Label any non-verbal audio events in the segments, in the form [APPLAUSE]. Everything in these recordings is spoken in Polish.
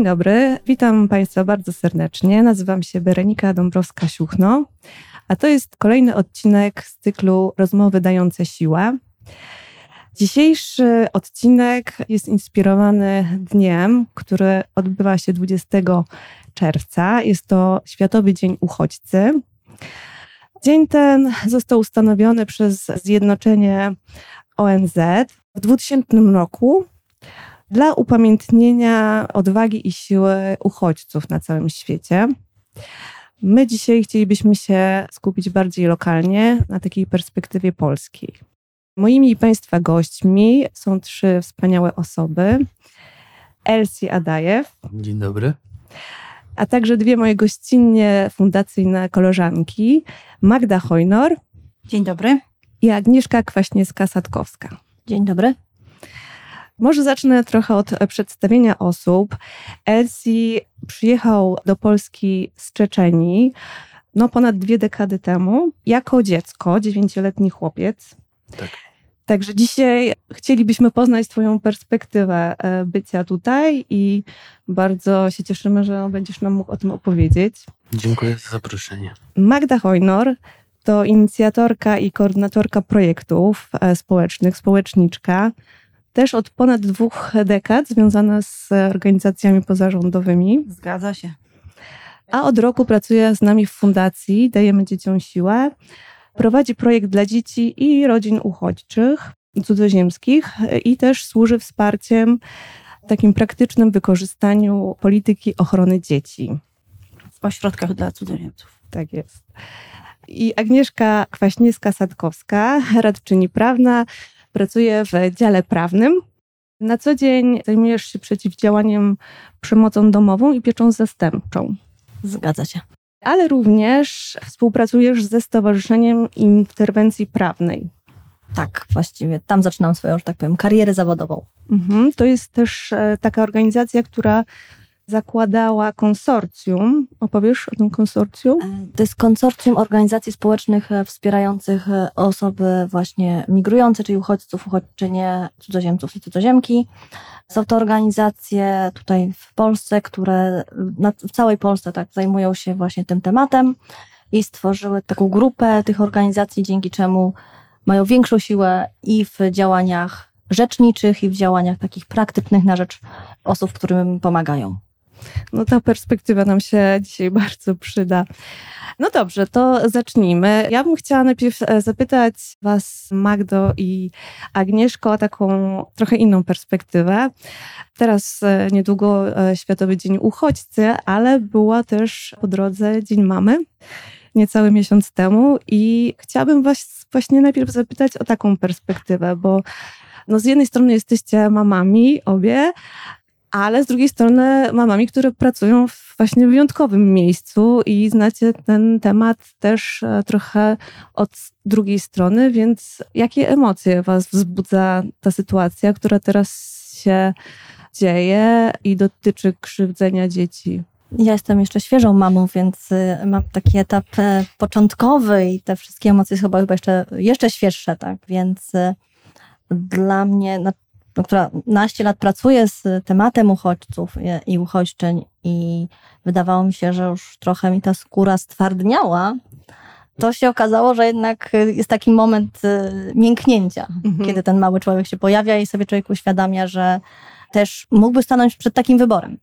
Dzień dobry, witam Państwa bardzo serdecznie. Nazywam się Berenika Dąbrowska-Siuchno, a to jest kolejny odcinek z cyklu Rozmowy dające siłę. Dzisiejszy odcinek jest inspirowany dniem, który odbywa się 20 czerwca. Jest to Światowy Dzień Uchodźcy. Dzień ten został ustanowiony przez Zjednoczenie ONZ w 2000 roku dla upamiętnienia odwagi i siły uchodźców na całym świecie. My dzisiaj chcielibyśmy się skupić bardziej lokalnie na takiej perspektywie polskiej. Moimi i Państwa gośćmi są trzy wspaniałe osoby. Elsie Adajew. Dzień dobry. A także dwie moje gościnnie fundacyjne koleżanki. Magda Hojnor. Dzień dobry. I Agnieszka Kwaśniewska-Sadkowska. Dzień dobry. Może zacznę trochę od przedstawienia osób. Elsie przyjechał do Polski z Czeczenii no ponad dwie dekady temu jako dziecko, dziewięcioletni chłopiec. Tak. Także dzisiaj chcielibyśmy poznać Twoją perspektywę e, bycia tutaj i bardzo się cieszymy, że będziesz nam mógł o tym opowiedzieć. Dziękuję za zaproszenie. Magda Hojnor to inicjatorka i koordynatorka projektów e, społecznych, społeczniczka, też od ponad dwóch dekad związana z organizacjami pozarządowymi. Zgadza się. A od roku pracuje z nami w fundacji Dajemy Dzieciom Siłę. Prowadzi projekt dla dzieci i rodzin uchodźczych, cudzoziemskich i też służy wsparciem takim praktycznym wykorzystaniu polityki ochrony dzieci. W ośrodkach dla cudzoziemców. Tak jest. I Agnieszka Kwaśniewska-Sadkowska, radczyni prawna, pracuje w dziale prawnym. Na co dzień zajmujesz się przeciwdziałaniem przemocą domową i pieczą zastępczą. Zgadza się. Ale również współpracujesz ze Stowarzyszeniem Interwencji Prawnej. Tak, właściwie tam zaczynam swoją, że tak powiem, karierę zawodową. Mhm. To jest też e, taka organizacja, która zakładała konsorcjum. Opowiesz o tym konsorcjum? E, to jest konsorcjum organizacji społecznych e, wspierających e, osoby właśnie migrujące, czyli uchodźców, uchodźczynie, cudzoziemców i cudzoziemki. Są to organizacje tutaj w Polsce, które w całej Polsce tak zajmują się właśnie tym tematem i stworzyły taką grupę tych organizacji, dzięki czemu mają większą siłę i w działaniach rzeczniczych, i w działaniach takich praktycznych na rzecz osób, którym pomagają. No ta perspektywa nam się dzisiaj [LAUGHS] bardzo przyda. No dobrze, to zacznijmy. Ja bym chciała najpierw e, zapytać Was, Magdo i Agnieszko, o taką trochę inną perspektywę. Teraz e, niedługo e, Światowy Dzień Uchodźcy, ale była też po drodze Dzień Mamy niecały miesiąc temu i chciałabym Was właśnie najpierw zapytać o taką perspektywę, bo no z jednej strony jesteście mamami obie, ale z drugiej strony mamami, które pracują w właśnie wyjątkowym miejscu i znacie ten temat też e, trochę od drugiej strony, więc jakie emocje was wzbudza ta sytuacja, która teraz się dzieje i dotyczy krzywdzenia dzieci? Ja jestem jeszcze świeżą mamą, więc y, mam taki etap e, początkowy i te wszystkie emocje są chyba jeszcze, jeszcze świeższe, tak? Więc y, dla mnie, która naście lat pracuje z tematem uchodźców i uchodźczeń i wydawało mi się, że już trochę mi ta skóra stwardniała, to się okazało, że jednak jest taki moment y, mięknięcia, mhm. kiedy ten mały człowiek się pojawia i sobie człowiek uświadamia, że też mógłby stanąć przed takim wyborem.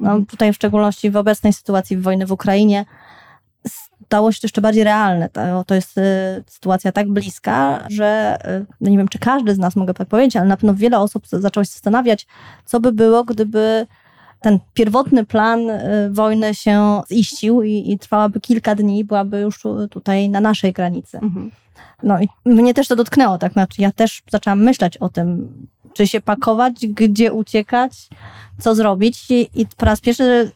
No, mhm. tutaj w szczególności w obecnej sytuacji wojny w Ukrainie stało się to jeszcze bardziej realne. To, to jest y, sytuacja tak bliska, że y, no nie wiem, czy każdy z nas mogę tak powiedzieć, ale na pewno wiele osób zaczęło się zastanawiać, co by było, gdyby ten pierwotny plan y, wojny się ziścił i, i trwałaby kilka dni, byłaby już tutaj na naszej granicy. Mhm. No i mnie też to dotknęło, tak? Znaczy ja też zaczęłam myśleć o tym, czy się pakować, gdzie uciekać, co zrobić i, i po raz pierwszy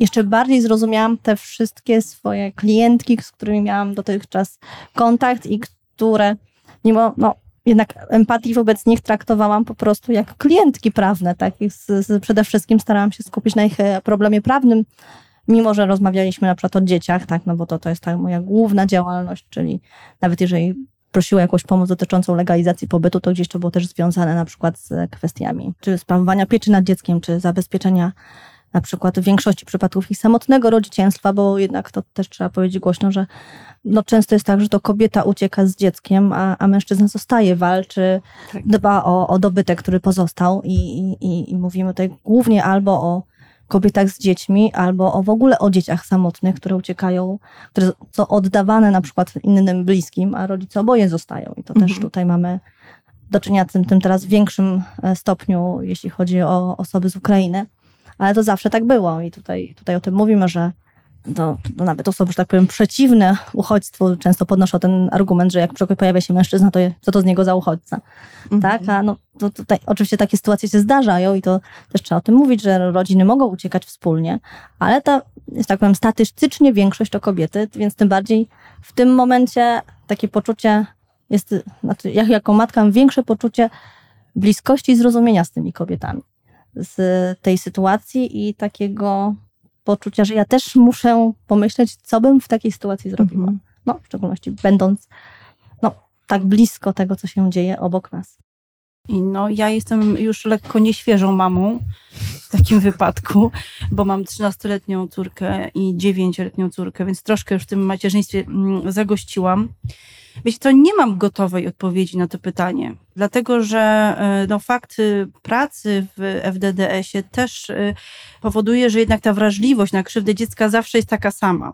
jeszcze bardziej zrozumiałam te wszystkie swoje klientki, z którymi miałam dotychczas kontakt i które mimo, no, jednak empatii wobec nich traktowałam po prostu jak klientki prawne, tak? Z, przede wszystkim starałam się skupić na ich e, problemie prawnym, mimo że rozmawialiśmy na przykład o dzieciach, tak? No bo to, to jest ta moja główna działalność, czyli nawet jeżeli prosiła jakąś pomoc dotyczącą legalizacji pobytu, to gdzieś to było też związane na przykład z kwestiami czy sprawowania pieczy nad dzieckiem, czy zabezpieczenia na przykład w większości przypadków i samotnego rodzicielstwa, bo jednak to też trzeba powiedzieć głośno, że no często jest tak, że to kobieta ucieka z dzieckiem, a, a mężczyzna zostaje, walczy, tak. dba o, o dobytek, który pozostał i, i, i mówimy tutaj głównie albo o kobietach z dziećmi, albo o w ogóle o dzieciach samotnych, które uciekają, które są oddawane na przykład innym bliskim, a rodzice oboje zostają. I to mhm. też tutaj mamy do czynienia z tym, tym teraz w większym e, stopniu, jeśli chodzi o osoby z Ukrainy. Ale to zawsze tak było i tutaj, tutaj o tym mówimy, że to, to nawet osoby, że tak powiem, przeciwne uchodźstwu często podnoszą ten argument, że jak pojawia się mężczyzna, to co to z niego za uchodźca. Mhm. Tak? A no, to tutaj oczywiście takie sytuacje się zdarzają i to też trzeba o tym mówić, że rodziny mogą uciekać wspólnie, ale ta, jest tak powiem, statystycznie większość to kobiety, więc tym bardziej w tym momencie takie poczucie jest, znaczy ja jako matka mam większe poczucie bliskości i zrozumienia z tymi kobietami. Z tej sytuacji i takiego poczucia, że ja też muszę pomyśleć, co bym w takiej sytuacji zrobiła. Mhm. No, w szczególności będąc no, tak blisko tego, co się dzieje obok nas. I no, ja jestem już lekko nieświeżą mamą w takim [LAUGHS] wypadku, bo mam 13-letnią córkę i 9-letnią córkę, więc troszkę już w tym macierzyństwie mm, zagościłam. Wiecie, to nie mam gotowej odpowiedzi na to pytanie, dlatego że e, no, fakt pracy w FDDS-ie też e, powoduje, że jednak ta wrażliwość na krzywdę dziecka zawsze jest taka sama.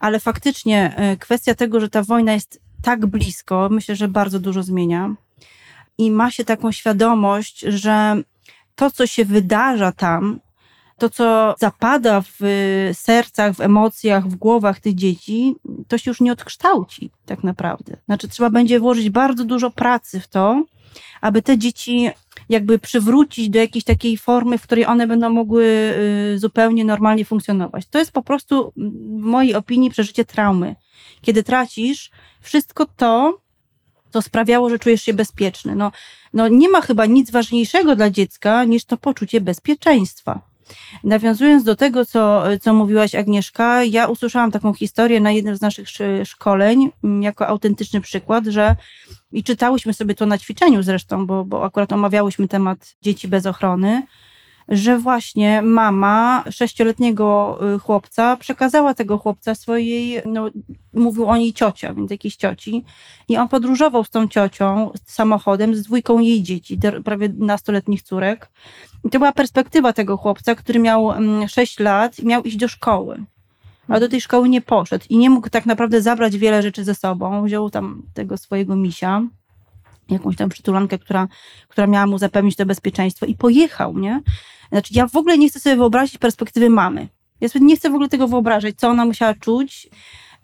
Ale faktycznie e, kwestia tego, że ta wojna jest tak blisko, myślę, że bardzo dużo zmienia. I ma się taką świadomość, że to, co się wydarza tam, to, co zapada w sercach, w emocjach, w głowach tych dzieci, to się już nie odkształci tak naprawdę. Znaczy, trzeba będzie włożyć bardzo dużo pracy w to, aby te dzieci jakby przywrócić do jakiejś takiej formy, w której one będą mogły y, zupełnie normalnie funkcjonować. To jest po prostu, w mojej opinii, przeżycie traumy. Kiedy tracisz wszystko to, co sprawiało, że czujesz się bezpieczny. No, no nie ma chyba nic ważniejszego dla dziecka niż to poczucie bezpieczeństwa. Nawiązując do tego, co, co mówiłaś Agnieszka, ja usłyszałam taką historię na jednym z naszych szkoleń, mm, jako autentyczny przykład, że i czytałyśmy sobie to na ćwiczeniu zresztą, bo, bo akurat omawiałyśmy temat dzieci bez ochrony, że właśnie mama sześcioletniego y, chłopca przekazała tego chłopca swojej, no, mówił o niej ciocia, więc jakiejś cioci. I on podróżował z tą ciocią samochodem z dwójką jej dzieci, prawie nastoletnich córek. I to była perspektywa tego chłopca, który miał mm, sześć lat i miał iść do szkoły. A do tej szkoły nie poszedł i nie mógł tak naprawdę zabrać wiele rzeczy ze sobą. Wziął tam tego swojego misia jakąś tam przytulankę, która, która miała mu zapewnić to bezpieczeństwo i pojechał, nie? Znaczy, ja w ogóle nie chcę sobie wyobrazić perspektywy mamy. Ja sobie nie chcę w ogóle tego wyobrażać, co ona musiała czuć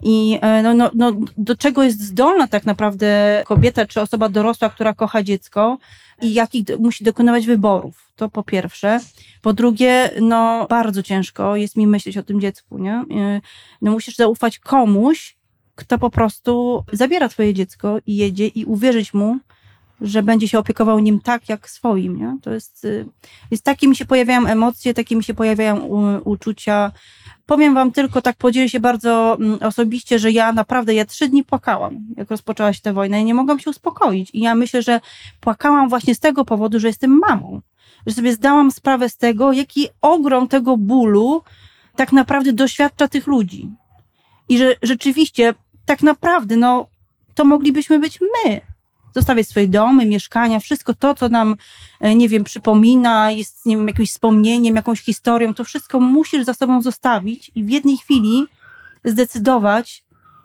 i e, no, no, no, do czego jest zdolna tak naprawdę kobieta czy osoba dorosła, która kocha dziecko i jakich musi dokonywać wyborów. To po pierwsze. Po drugie, no bardzo ciężko jest mi myśleć o tym dziecku, nie? E, no musisz zaufać komuś, kto po prostu zabiera twoje dziecko i jedzie i uwierzyć mu, że będzie się opiekował nim tak, jak swoim. Nie? To jest, y, jest takie mi się pojawiają emocje, takie mi się pojawiają uczucia. Powiem wam tylko, tak podzielę się bardzo mm, osobiście, że ja naprawdę, ja trzy dni płakałam, jak rozpoczęła się ta wojna i nie mogłam się uspokoić. I ja myślę, że płakałam właśnie z tego powodu, że jestem mamą. Że sobie zdałam sprawę z tego, jaki ogrom tego bólu tak naprawdę doświadcza tych ludzi. I że rzeczywiście, tak naprawdę, no, to moglibyśmy być my zostawiać swoje domy, mieszkania, wszystko to, co nam, e, nie wiem, przypomina, jest, nie wiem, jakimś wspomnieniem, jakąś historią, to wszystko musisz za sobą zostawić i w jednej chwili zdecydować,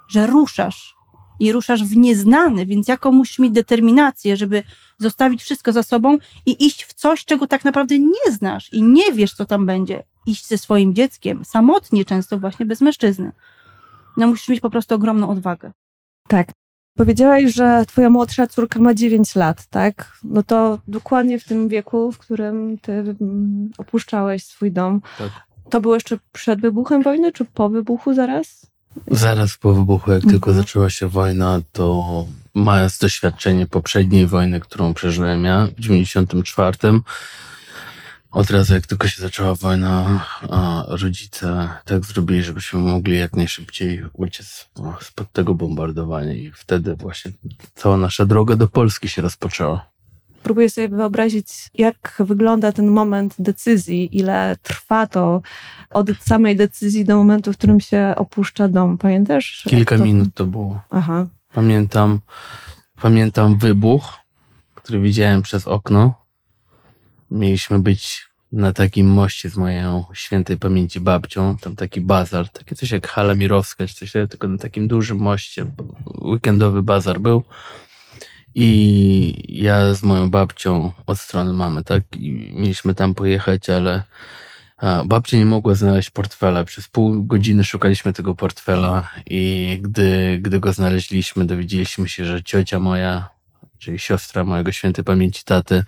że ruszasz i ruszasz w nieznany, więc jaką musisz mieć determinację, żeby zostawić wszystko za sobą i iść w coś, czego tak naprawdę nie znasz i nie wiesz, co tam będzie. Iść ze swoim dzieckiem, samotnie często właśnie bez mężczyzny. No musisz mieć po prostu ogromną odwagę. Tak, Powiedziałaś, że twoja młodsza córka ma 9 lat, tak? No to dokładnie w tym wieku, w którym ty mm, opuszczałeś swój dom. Tak. To było jeszcze przed wybuchem wojny, czy po wybuchu zaraz? Zaraz po wybuchu, jak mhm. tylko zaczęła się wojna, to mając doświadczenie poprzedniej wojny, którą przeżyłem ja w 94, od razu, jak tylko się zaczęła wojna, rodzice tak zrobili, żebyśmy mogli jak najszybciej uciec spod tego bombardowania i wtedy właśnie cała nasza droga do Polski się rozpoczęła. próbuję sobie wyobrazić, jak wygląda ten moment decyzji, ile trwa to od samej decyzji do momentu, w którym się opuszcza dom. Pamiętasz? Kilka to... minut to było. Aha. Pamiętam, pamiętam wybuch, który widziałem przez okno. Mieliśmy być na takim moście z moją świętej pamięci babcią, tam taki bazar, takie coś jak hala mirowska, czy coś takiego, tylko na takim dużym moście, weekendowy bazar był. I ja z moją babcią od strony mamy, tak? I mieliśmy tam pojechać, ale a, babcia nie mogła znaleźć portfela. Przez pół godziny szukaliśmy tego portfela i gdy, gdy go znaleźliśmy, dowiedzieliśmy się, że ciocia moja, czyli siostra mojego świętej pamięci taty,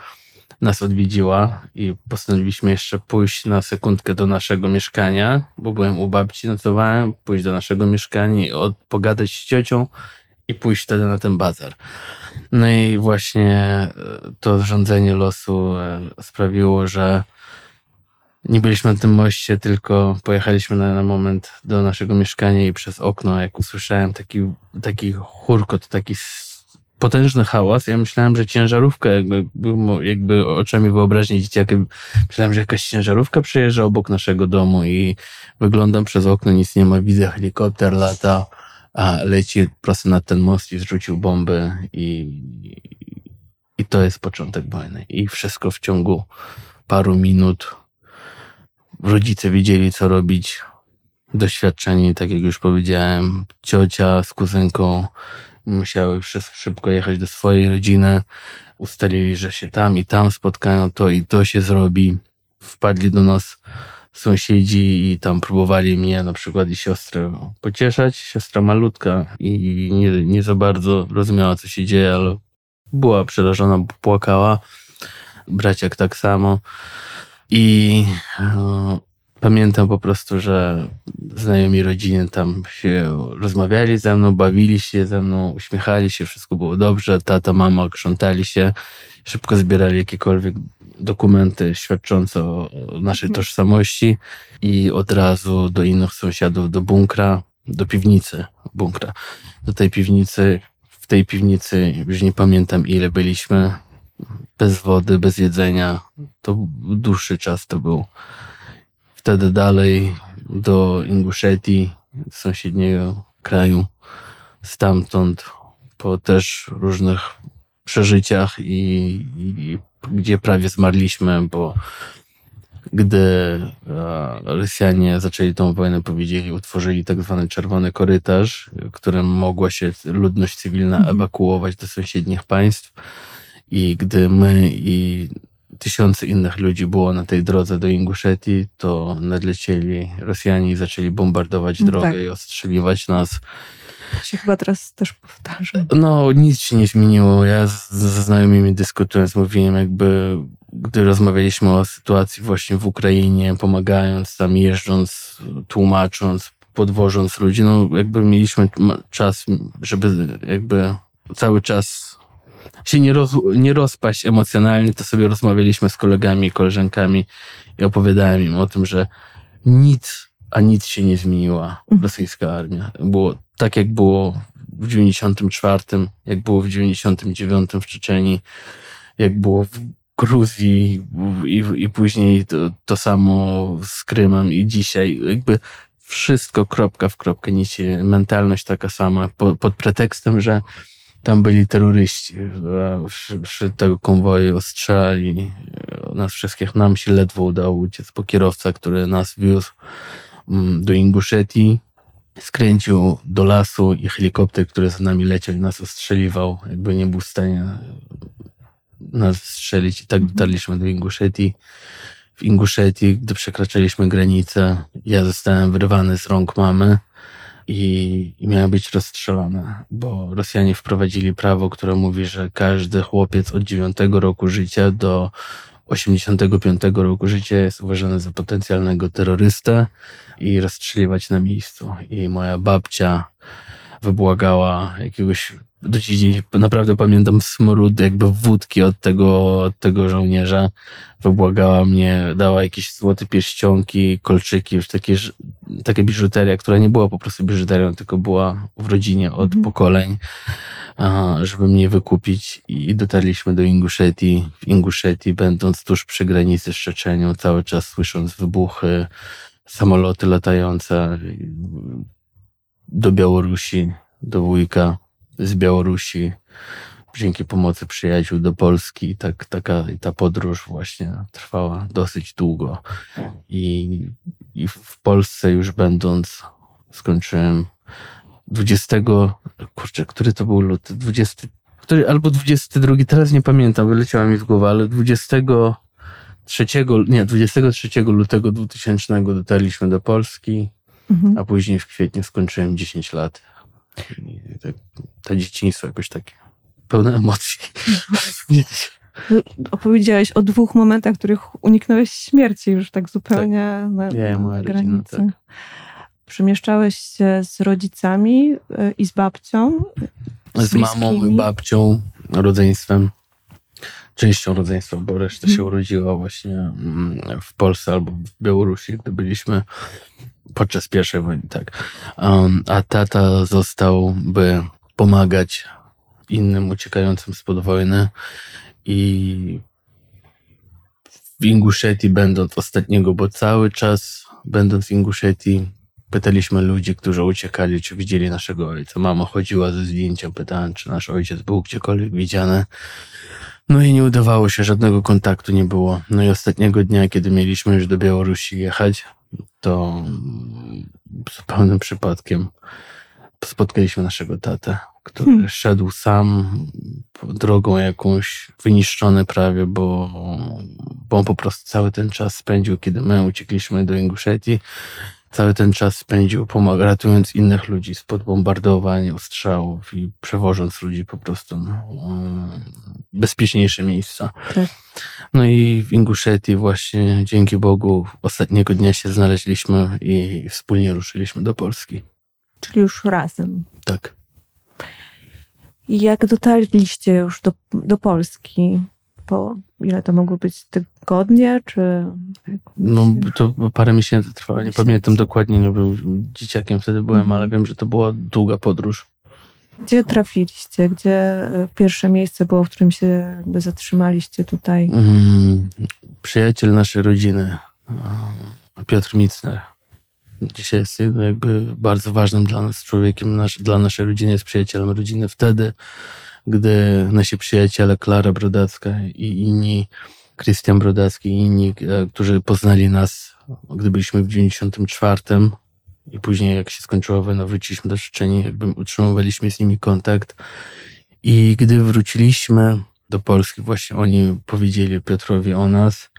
nas odwiedziła i postanowiliśmy jeszcze pójść na sekundkę do naszego mieszkania, bo byłem u babci, nocowałem, pójść do naszego mieszkania i od, pogadać z ciocią i pójść wtedy na ten bazar. No i właśnie e, to rządzenie losu e, sprawiło, że nie byliśmy na tym moście, tylko pojechaliśmy na, na moment do naszego mieszkania i przez okno, jak usłyszałem taki, taki hurkot, taki potężny hałas. Ja myślałem, że ciężarówka, jakby, jakby oczami wyobraźni dzieciaka, myślałem, że jakaś ciężarówka przejeżdża obok naszego domu i wyglądam przez okno, nic nie ma, widzę helikopter lata, a leci prosto nad ten most i zrzucił bomby i, i to jest początek wojny. I wszystko w ciągu paru minut. Rodzice wiedzieli, co robić. Doświadczeni, tak jak już powiedziałem, ciocia z kuzynką musiały szybko jechać do swojej rodziny. Ustalili, że się tam i tam spotkają, to i to się zrobi. Wpadli do nas sąsiedzi i tam próbowali mnie na przykład i siostrę pocieszać. Siostra malutka i nie, nie za bardzo rozumiała, co się dzieje, ale była przerażona, płakała. Braciak tak samo. I e, pamiętam po prostu, że znajomi rodziny tam się rozmawiali ze mną, bawili się ze mną, uśmiechali się, wszystko było dobrze. Tata, mama krzątali się, szybko zbierali jakiekolwiek dokumenty świadczące o naszej mhm. tożsamości i od razu do innych sąsiadów, do bunkra, do piwnicy bunkra. Do tej piwnicy, w tej piwnicy już nie pamiętam ile byliśmy, bez wody, bez jedzenia. To dłuższy czas to był. Wtedy dalej do Inguszetii, sąsiedniego kraju. Stamtąd po też różnych przeżyciach i, i gdzie prawie zmarliśmy, bo gdy Rosjanie zaczęli tą wojnę, powiedzieli, utworzyli tak zwany czerwony korytarz, którym mogła się ludność cywilna mhm. ewakuować do sąsiednich państw. I gdy my i tysiące innych ludzi było na tej drodze do Inguszetii, to nadlecieli Rosjanie i zaczęli bombardować no drogę tak. i ostrzeliwać nas się chyba teraz też powtarza. No, nic się nie zmieniło. Ja ze znajomymi dyskutując, mówiłem jakby, gdy rozmawialiśmy o sytuacji właśnie w Ukrainie, pomagając tam, jeżdżąc, tłumacząc, podwożąc ludzi, no jakby mieliśmy czas, żeby jakby cały czas się nie, roz, nie rozpaść emocjonalnie, to sobie rozmawialiśmy z kolegami i koleżankami i opowiadałem im o tym, że nic, a nic się nie zmieniła mhm. rosyjska armia. Było tak jak było w 94, jak było w 99 w Czeczeni, jak było w Gruzji i, i później to, to samo z Krymem i dzisiaj. Jakby wszystko kropka w kropkę nicie, mentalność taka sama, po, pod pretekstem, że tam byli terroryści. Wśród tego konwoju ostrzelali nas wszystkich. Nam się ledwo udało uciec, bo kierowca, który nas wiózł mm, do Inguszetii, skręcił do lasu i helikopter, który za nami leciał i nas ostrzeliwał, jakby nie był w stanie nas strzelić. I tak mhm. dotarliśmy do Inguszetii. W Inguszetii, gdy przekraczaliśmy granicę, ja zostałem wyrwany z rąk mamy i, miałem być rozstrzelony, bo Rosjanie wprowadzili prawo, które mówi, że każdy chłopiec od 9 roku życia do 85 roku życia jest uważany za potencjalnego terrorystę i rozstrzeliwać na miejscu. I moja babcia wybłagała jakiegoś do dziś naprawdę pamiętam smród jakby wódki od tego, od tego żołnierza. Wybłagała mnie, dała jakieś złote pierścionki, kolczyki, już takie, takie biżuteria, która nie była po prostu biżuterią, tylko była w rodzinie od mm. pokoleń. żeby mnie wykupić i dotarliśmy do Inguszetii. W Inguszetii, będąc tuż przy granicy z Czeczenią, cały czas słysząc wybuchy, samoloty latające do Białorusi, do wujka z Białorusi, dzięki pomocy przyjaciół do Polski. Tak, taka ta podróż właśnie trwała dosyć długo. I, I w Polsce już będąc, skończyłem 20, kurczę, który to był luty? 20, który, albo 22, teraz nie pamiętam, wyleciała mi z głowy, ale 23, nie, 23 lutego 2000 dotarliśmy do Polski, mhm. a później w kwietniu skończyłem 10 lat. I tak, to dzieciństwo jakoś takie pełne emocji. [LAUGHS] Opowiedziałeś o dwóch momentach, w których uniknąłeś śmierci już tak zupełnie tak. na, ja, na granicy. Rodzina, tak. Przemieszczałeś się z rodzicami y, i z babcią? Z, z mamą i babcią, rodzeństwem. Częścią rodzeństwa, bo reszta się mhm. urodziła właśnie mm, w Polsce albo w Białorusi, gdy byliśmy podczas pierwszej wojny, tak. Um, a tata został, by pomagać innym uciekającym spod wojny i w Inguszetii będąc ostatniego, bo cały czas będąc w Inguszetii pytaliśmy ludzi, którzy uciekali, czy widzieli naszego ojca. Mama chodziła ze zdjęciem, pytałem, czy nasz ojciec był gdziekolwiek widziany. No i nie udawało się, żadnego kontaktu nie było. No i ostatniego dnia, kiedy mieliśmy już do Białorusi jechać, to zupełnym przypadkiem spotkaliśmy naszego tatę, który hmm. szedł sam drogą jakąś, wyniszczony prawie, bo, bo on po prostu cały ten czas spędził, kiedy my uciekliśmy do Inguszetii, cały ten czas spędził pomaga, ratując innych ludzi spod bombardowań, ostrzałów i przewożąc ludzi po prostu no, bezpieczniejsze miejsca. Tak. No i w Inguszetii właśnie dzięki Bogu ostatniego dnia się znaleźliśmy i wspólnie ruszyliśmy do Polski. Czyli już razem. Tak. I jak dotarliście już do, do Polski? Po ile to mogło być tygodnie, czy... No to parę miesięcy trwało, nie pamiętam dokładnie, nie był dzieciakiem wtedy byłem, mhm. ale wiem, że to była długa podróż. Gdzie trafiliście? Gdzie pierwsze miejsce było, w którym się jakby zatrzymaliście tutaj? Mm, przyjaciel naszej rodziny, Piotr Micner. Dzisiaj jest jakby bardzo ważnym dla nas człowiekiem, nasz, dla naszej rodziny jest przyjacielem rodziny. Wtedy, gdy nasi przyjaciele Klara Brodacka i inni, Krystian Brodacki i inni, e, którzy poznali nas, gdy byliśmy w 94 i później jak się skończyła wojna, wróciliśmy do Czeczeni, jakby utrzymywaliśmy z nimi kontakt. I gdy wróciliśmy do Polski, właśnie oni powiedzieli Piotrowi o nas,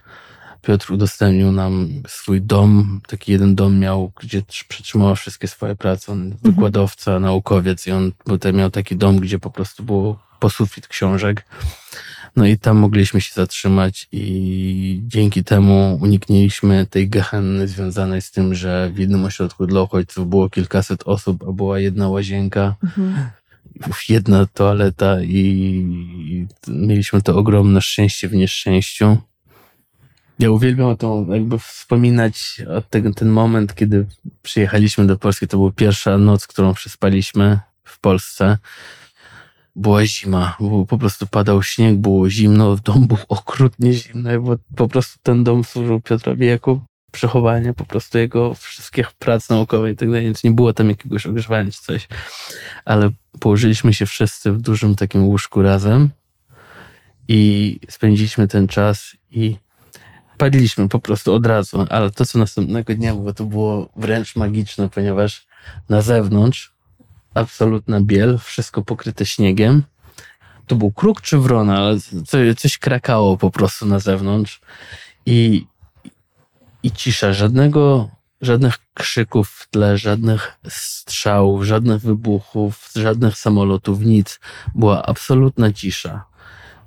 Piotr udostępnił nam swój dom. Taki jeden dom miał, gdzie przetrzymał wszystkie swoje prace. On mhm. wykładowca, naukowiec i on potem miał taki dom, gdzie po prostu było posufit książek. No i tam mogliśmy się zatrzymać i dzięki temu uniknęliśmy tej gehenny związanej z tym, że w jednym ośrodku dla uchodźców było kilkaset osób, a była jedna łazienka. Mhm jedna toaleta i mieliśmy to ogromne szczęście w nieszczęściu. Ja uwielbiam to jakby wspominać ten, ten moment, kiedy przyjechaliśmy do Polski. To była pierwsza noc, którą przespaliśmy w Polsce. Była zima, bo po prostu padał śnieg, było zimno, w domu było okrutnie zimno, bo po prostu ten dom służył Piotrowi jako przechowanie po prostu jego wszystkich prac naukowych i tak dalej, więc nie było tam jakiegoś ogrzewania czy coś. Ale położyliśmy się wszyscy w dużym takim łóżku razem i spędziliśmy ten czas i Padliśmy po prostu od razu, ale to, co następnego dnia było, to było wręcz magiczne, ponieważ na zewnątrz absolutna biel, wszystko pokryte śniegiem. To był kruk czy wrona, ale coś krakało po prostu na zewnątrz i, i cisza, żadnego, żadnych krzyków w tle, żadnych strzałów, żadnych wybuchów, żadnych samolotów, nic. Była absolutna cisza.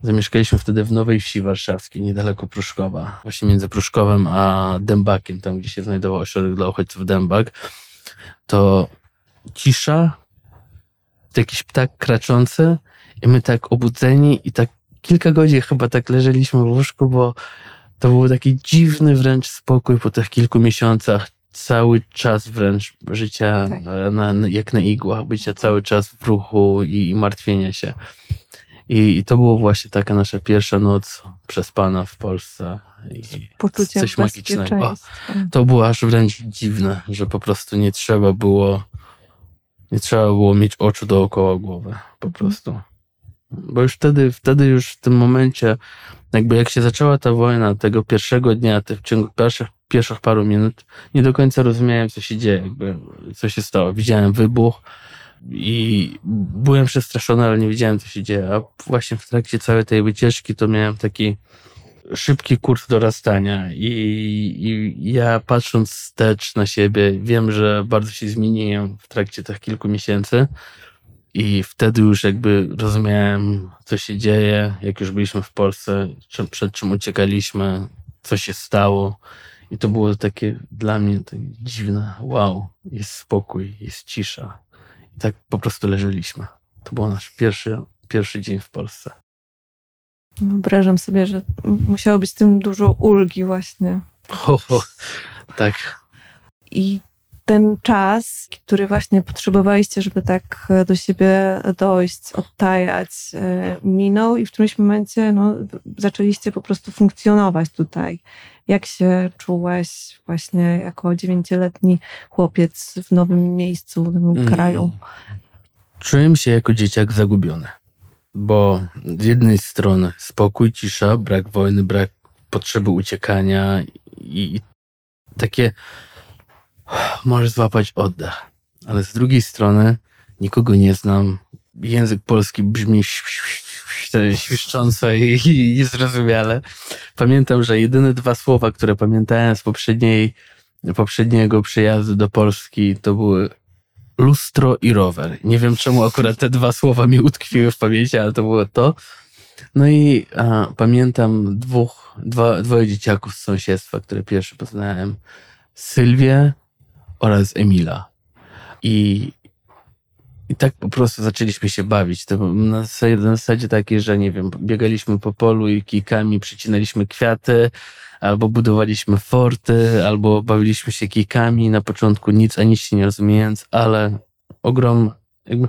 Zamieszkaliśmy wtedy w Nowej Wsi Warszawskiej, niedaleko Pruszkowa. Właśnie między Pruszkowem a Dębakiem, tam gdzie się znajdował ośrodek dla uchodźców Dębak. To cisza, jakiś ptak kraczący i my tak obudzeni i tak kilka godzin chyba tak leżeliśmy w łóżku, bo to był taki dziwny wręcz spokój po tych kilku miesiącach cały czas wręcz życia Tak. na, na, jak na igłach, bycia cały czas w ruchu i, i martwienia się. I, I to było właśnie taka nasza pierwsza noc przespana w Polsce. I Poczuciem coś magicznego. O, to było aż wręcz dziwne, że po prostu nie trzeba było nie trzeba było mieć oczu dookoła głowy, po prostu. Bo już wtedy, wtedy już w tym momencie, jakby jak się zaczęła ta wojna, tego pierwszego dnia, te w ciągu pierwszych, pierwszych paru minut, nie do końca rozumiałem, co się dzieje, jakby, co się stało. Widziałem wybuch i byłem przestraszony, ale nie wiedziałem, co się dzieje. A właśnie w trakcie całej tej wycieczki to miałem taki szybki kurs dorastania. I, i ja patrząc wstecz na siebie, wiem, że bardzo się zmieniłem w trakcie tych kilku miesięcy. I wtedy już jakby rozumiałem, co się dzieje, jak już byliśmy w Polsce, czym, przed czym uciekaliśmy, co się stało. I to było takie dla mnie dziwne, wow, jest spokój, jest cisza i tak po prostu leżeliśmy. To był nasz pierwszy, pierwszy dzień w Polsce. Wyobrażam sobie, że musiało być tym dużo ulgi właśnie. Ho, ho. Tak, I ten czas, który właśnie potrzebowaliście, żeby tak e, do siebie dojść, odtajać, e, minął i w którymś momencie no, zaczęliście po prostu funkcjonować tutaj. Jak się czułeś właśnie jako dziewięcioletni chłopiec w nowym miejscu, w nowym Mm. kraju? Czułem się jako dzieciak zagubiony, bo z jednej strony spokój, cisza, brak wojny, brak potrzeby uciekania i, i takie możesz złapać oddech, ale z drugiej strony nikogo nie znam. Język polski brzmi świszcząco i, niezrozumiale. Pamiętam, że jedyne dwa słowa, które pamiętałem z poprzedniej, poprzedniego przyjazdu do Polski, to były lustro i rower. Nie wiem, czemu akurat te dwa słowa mi utkwiły w pamięci, ale to było to. No i a, pamiętam dwóch, dwa, dwoje dzieciaków z sąsiedztwa, które pierwszy poznałem. Sylwię oraz Emila. I, I tak po prostu zaczęliśmy się bawić. To na zasadzie takiej, że nie wiem, biegaliśmy po polu i kijkami przycinaliśmy kwiaty, albo budowaliśmy forty, albo bawiliśmy się kijkami. Na początku nic, ani się nie rozumiejąc, ale ogrom, jakby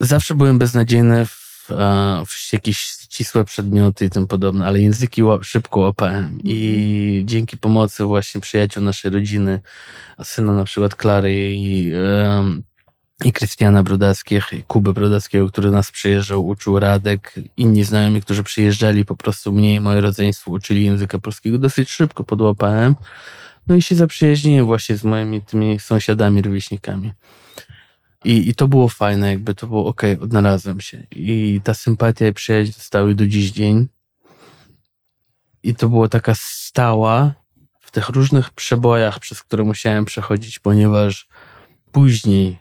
zawsze byłem beznadziejny w, e, w jakieś ścisłe przedmioty i tym podobne, ale języki szybko łapałem i dzięki pomocy właśnie przyjaciół naszej rodziny, syna na przykład Klary i, i Krystiana Brodackich, i Kuby Brodackiego, który nas przyjeżdżał, uczył Radek, inni znajomi, którzy przyjeżdżali, po prostu mnie i moje rodzeństwo uczyli języka polskiego dosyć szybko podłapałem. No i się zaprzyjaźniłem właśnie z moimi tymi sąsiadami, rówieśnikami. I, I to było fajne, jakby to było ok, odnalazłem się. I ta sympatia i przyjaźń zostały do dziś dzień. I to było taka stała w tych różnych przebojach, przez które musiałem przechodzić, ponieważ później,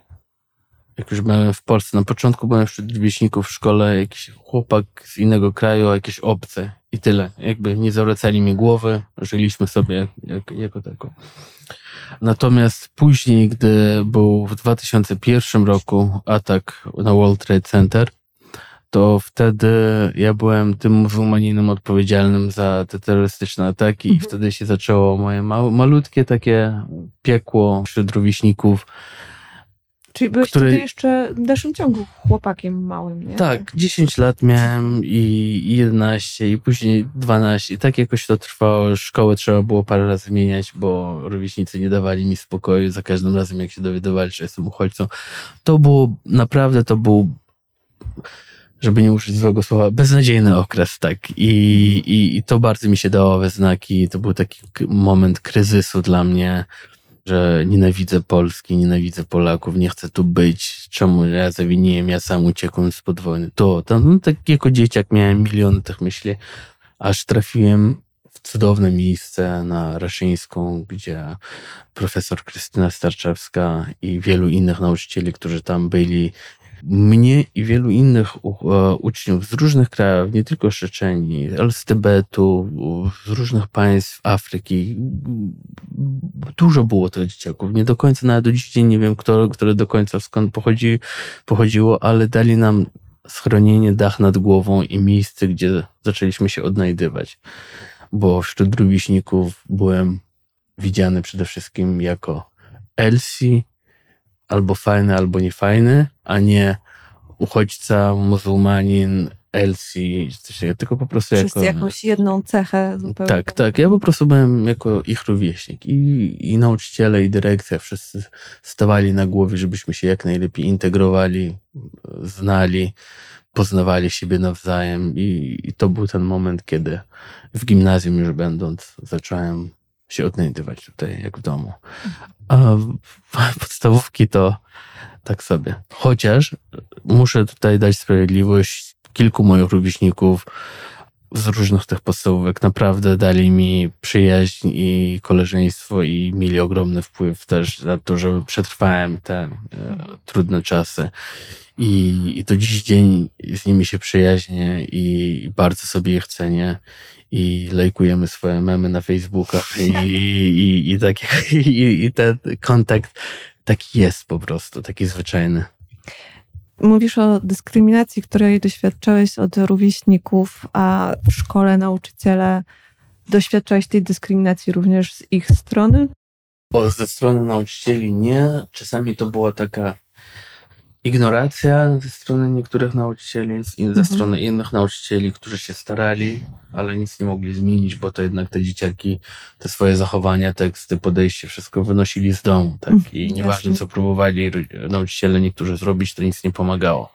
jak już byłem w Polsce, na początku byłem wśród rówieśników w szkole, jakiś chłopak z innego kraju, jakieś obce i tyle. Jakby nie zawracali mi głowy, żyliśmy sobie jak, jako tako. Natomiast później, gdy był w 2001 roku atak na World Trade Center, to wtedy ja byłem tym muzułmaninem odpowiedzialnym za te terrorystyczne ataki i Mhm. wtedy się zaczęło moje małe, malutkie takie piekło wśród rówieśników. Czyli byłeś Który- wtedy jeszcze w dalszym ciągu chłopakiem małym, nie? Tak, 10 lat miałem i i 11 i później 12 i tak jakoś to trwało. Szkołę trzeba było parę razy zmieniać, bo rówieśnicy nie dawali mi spokoju za każdym razem, jak się dowiadywali, że jestem uchodźcą. To było, naprawdę to był, żeby nie użyć złego słowa, beznadziejny okres, tak. I, i, i to bardzo mi się dało we znaki. To był taki moment kryzysu dla mnie, że nienawidzę Polski, nienawidzę Polaków, nie chcę tu być, czemu ja zawiniłem, ja sam uciekłem spod wojny. To, to no, tak jako dzieciak miałem miliony tych myśli, aż trafiłem w cudowne miejsce na Raszyńską, gdzie profesor Krystyna Starczewska i wielu innych nauczycieli, którzy tam byli, mnie i wielu innych e, uczniów z różnych krajów, nie tylko Czeczenii, ale z Tybetu, z różnych państw Afryki. Dużo było tych dzieciaków. Nie do końca, nawet do dziś nie wiem, kto, które do końca skąd pochodzi, pochodziło, ale dali nam schronienie, dach nad głową i miejsce, gdzie zaczęliśmy się odnajdywać. Bo wśród rówieśników byłem widziany przede wszystkim jako Elsie, albo fajny, albo niefajny, a nie uchodźca, muzułmanin, Elsie, coś takiego, tylko po prostu Wszyscy jako... jakąś jedną cechę zupełnie. Tak, tak. Ja po prostu byłem jako ich rówieśnik. I, I nauczyciele, i dyrekcja wszyscy stawali na głowie, żebyśmy się jak najlepiej integrowali, znali, poznawali siebie nawzajem. I, I to był ten moment, kiedy w gimnazjum już będąc, zacząłem się odnajdywać tutaj jak w domu. A w podstawówki to tak sobie. Chociaż muszę tutaj dać sprawiedliwość kilku moich rówieśników z różnych tych podstawówek naprawdę dali mi przyjaźń i koleżeństwo i mieli ogromny wpływ też na to, że przetrwałem te e, trudne czasy. I, I do dziś dzień z nimi się przyjaźnię i bardzo sobie ich cenię i lajkujemy swoje memy na Facebookach i, i, i, tak, i, i ten kontakt taki jest po prostu, taki zwyczajny. Mówisz o dyskryminacji, której doświadczałeś od rówieśników, a w szkole nauczyciele doświadczałeś tej dyskryminacji również z ich strony? Bo ze strony nauczycieli nie. Czasami to była taka ignoracja ze strony niektórych nauczycieli, ze mhm. strony innych nauczycieli, którzy się starali, ale nic nie mogli zmienić, bo to jednak te dzieciaki te swoje zachowania, teksty, podejście, wszystko wynosili z domu. Tak? I mhm, nieważne, co próbowali nauczyciele niektórzy zrobić, to nic nie pomagało.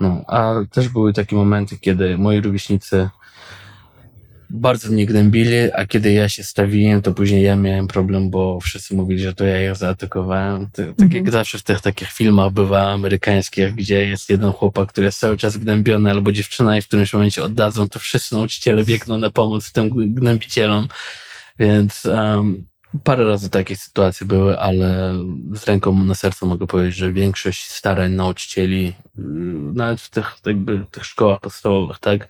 No, a też były takie momenty, kiedy moi rówieśnicy bardzo mnie gnębili, a kiedy ja się stawiłem, to później ja miałem problem, bo wszyscy mówili, że to ja ich zaatakowałem. Tak mhm. jak zawsze w tych takich filmach bywa amerykańskich, gdzie jest jeden chłopak, który jest cały czas gnębiony, albo dziewczyna i w którymś momencie oddadzą, to wszyscy nauczyciele biegną na pomoc tym gnębicielom. Więc um, Parę razy takie sytuacje były, ale z ręką na sercu mogę powiedzieć, że większość starań nauczycieli, mm, nawet w tych, jakby, tych szkołach podstawowych, tak,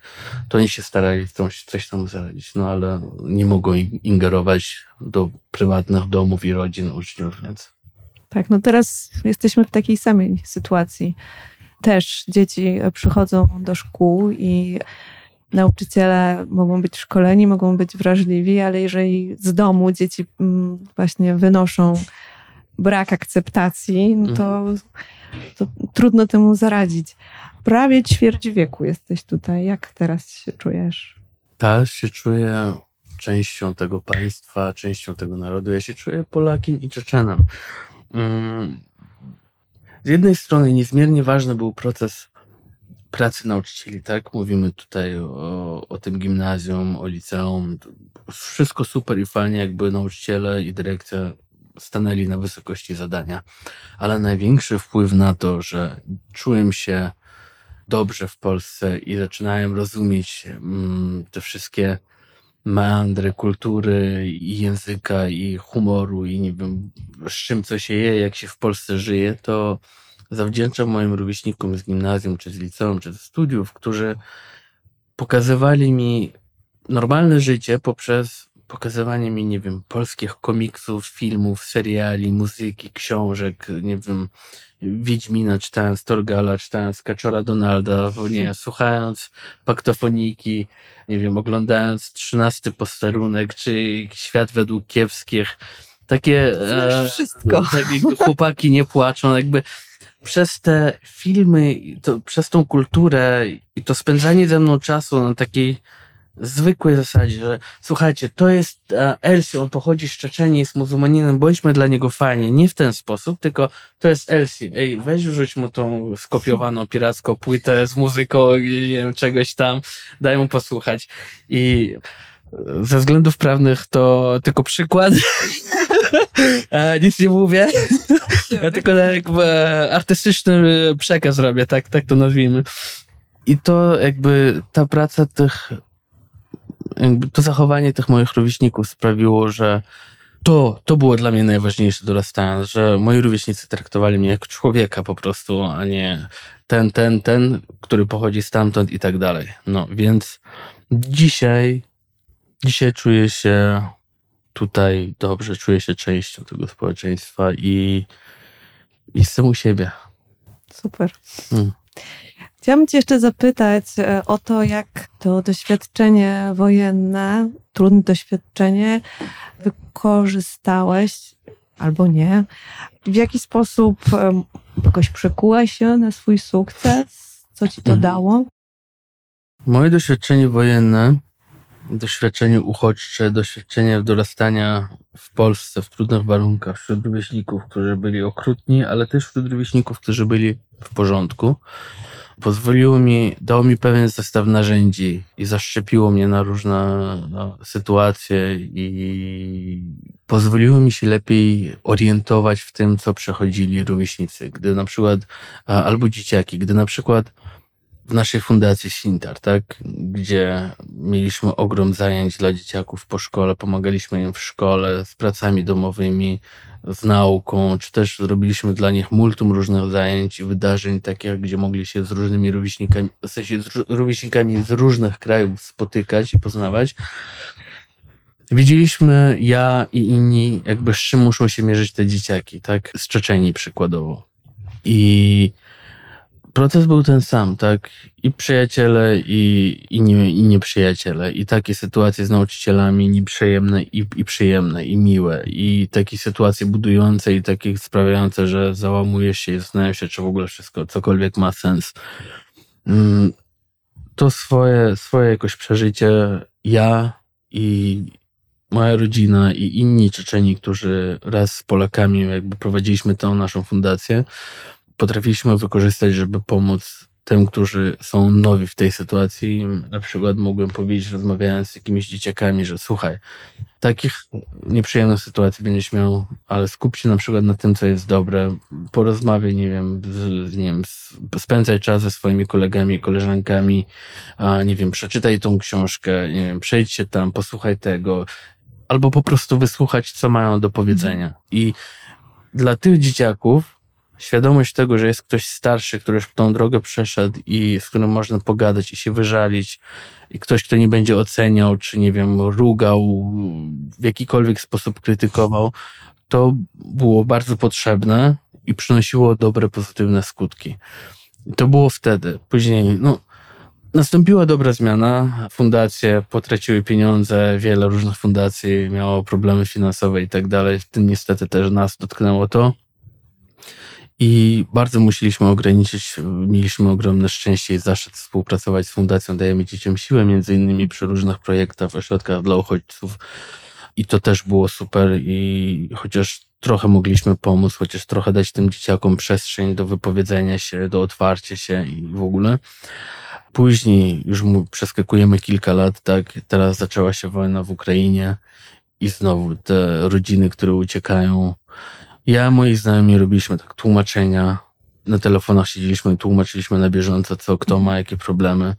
to oni się starali coś, coś tam zaradzić, no ale nie mogą ingerować do prywatnych domów i rodzin uczniów, więc. Tak, no teraz jesteśmy w takiej samej sytuacji. Też dzieci przychodzą do szkół i nauczyciele mogą być szkoleni, mogą być wrażliwi, ale jeżeli z domu dzieci mm, właśnie wynoszą brak akceptacji, no to, mhm. to trudno temu zaradzić. Prawie ćwierć wieku jesteś tutaj. Jak teraz się czujesz? Teraz się czuję częścią tego państwa, częścią tego narodu. Ja się czuję Polakiem i Czeczenem. Mm. Z jednej strony niezmiernie ważny był proces pracy nauczycieli, tak? Mówimy tutaj o, o tym gimnazjum, o liceum. Wszystko super i fajnie, jakby nauczyciele i dyrekcja stanęli na wysokości zadania. Ale największy wpływ na to, że czułem się dobrze w Polsce i zaczynałem rozumieć mm, te wszystkie meandry kultury i języka i humoru i nie wiem, z czym co się je, jak się w Polsce żyje, to zawdzięczam moim rówieśnikom z gimnazjum, czy z liceum, czy ze studiów, którzy pokazywali mi normalne życie poprzez pokazywanie mi, nie wiem, polskich komiksów, filmów, seriali, muzyki, książek, nie wiem, Wiedźmina czytając Torgala, czytając Kaczora Donalda, nie, [LAUGHS] słuchając paktofoniki, nie wiem, oglądając trzynasty posterunek, czy Świat według kiepskich. Takie, e, wszystko. [LAUGHS] takie chłopaki nie płaczą, jakby przez te filmy, to, przez tą kulturę i to spędzanie ze mną czasu na takiej zwykłej zasadzie, że słuchajcie, to jest uh, Elsie, on pochodzi z Czeczeni, jest muzułmaninem, bądźmy dla niego fajnie. Nie w ten sposób, tylko to jest Elsie. Ej, weź rzuć mu tą skopiowaną piracką płytę z muzyką, nie wiem, czegoś tam, daj mu posłuchać. I ze względów prawnych to tylko przykład. [LAUGHS] [LAUGHS] Nic nie mówię. Ja tylko jakby artystyczny przekaz robię, tak, tak to nazwijmy. I to jakby ta praca tych, to zachowanie tych moich rówieśników sprawiło, że to, to było dla mnie najważniejsze dorastając, że moi rówieśnicy traktowali mnie jak człowieka po prostu, a nie ten, ten, ten, który pochodzi stamtąd i tak dalej. No więc dzisiaj, dzisiaj czuję się tutaj dobrze, czuję się częścią tego społeczeństwa i jestem u siebie. Super. Hmm. Chciałam Cię jeszcze zapytać e, o to, jak to doświadczenie wojenne, trudne doświadczenie, wykorzystałeś albo nie. W jaki sposób jakoś przekułeś się na swój sukces? Co Ci to mhm. dało? Moje doświadczenie wojenne, doświadczenie uchodźcze, doświadczenie dorastania w Polsce w trudnych warunkach wśród rówieśników, którzy byli okrutni, ale też wśród rówieśników, którzy byli w porządku, pozwoliło mi, dało mi pewien zestaw narzędzi i zaszczepiło mnie na różne no, sytuacje i pozwoliło mi się lepiej orientować w tym, co przechodzili rówieśnicy. Gdy na przykład, albo dzieciaki, gdy na przykład w naszej fundacji Sintar, tak, gdzie mieliśmy ogrom zajęć dla dzieciaków po szkole, pomagaliśmy im w szkole z pracami domowymi, z nauką, czy też zrobiliśmy dla nich multum różnych zajęć i wydarzeń, takich, gdzie mogli się z różnymi rówieśnikami, w sensie z rówieśnikami z różnych krajów spotykać i poznawać. Widzieliśmy, ja i inni, jakby z czym muszą się mierzyć te dzieciaki, tak? Z Czeczeni przykładowo. I proces był ten sam, tak? I przyjaciele, i, i, nie, i nieprzyjaciele. I takie sytuacje z nauczycielami nieprzyjemne i, i przyjemne, i miłe. I takie sytuacje budujące i takie sprawiające, że załamujesz się i zastanawiasz się, czy w ogóle wszystko, cokolwiek ma sens. Mm, to swoje, swoje jakoś przeżycie ja i moja rodzina i inni Czeczeni, którzy raz z Polakami jakby prowadziliśmy tę naszą fundację, potrafiliśmy wykorzystać, żeby pomóc tym, którzy są nowi w tej sytuacji. Na przykład mogłem powiedzieć, rozmawiając z jakimiś dzieciakami, że słuchaj, takich nieprzyjemnych sytuacji będziesz miał, ale skup się na przykład na tym, co jest dobre. Porozmawiaj, nie wiem, z, nie wiem, spędzaj czas ze swoimi kolegami, koleżankami, a nie wiem, przeczytaj tą książkę, nie wiem, przejdź się tam, posłuchaj tego, albo po prostu wysłuchać, co mają do powiedzenia. I dla tych dzieciaków świadomość tego, że jest ktoś starszy, który już tą drogę przeszedł i z którym można pogadać i się wyżalić, i ktoś, kto nie będzie oceniał, czy nie wiem, rugał, w jakikolwiek sposób krytykował, to było bardzo potrzebne i przynosiło dobre, pozytywne skutki. To było wtedy. Później, no, Nastąpiła dobra zmiana. Fundacje potraciły pieniądze, wiele różnych fundacji miało problemy finansowe i tak dalej. W tym niestety też nas dotknęło to. I bardzo musieliśmy ograniczyć, mieliśmy ogromne szczęście i zaszczyt współpracować z Fundacją Dajemy Dzieciom Siłę, między innymi przy różnych projektach, ośrodkach dla uchodźców. I to też było super i chociaż trochę mogliśmy pomóc, chociaż trochę dać tym dzieciakom przestrzeń do wypowiedzenia się, do otwarcia się i w ogóle. Później już mu przeskakujemy kilka lat, tak, teraz zaczęła się wojna w Ukrainie i znowu te rodziny, które uciekają, ja, moi znajomi robiliśmy tak tłumaczenia. Na telefonach siedzieliśmy tłumaczyliśmy na bieżąco, co kto ma, jakie problemy.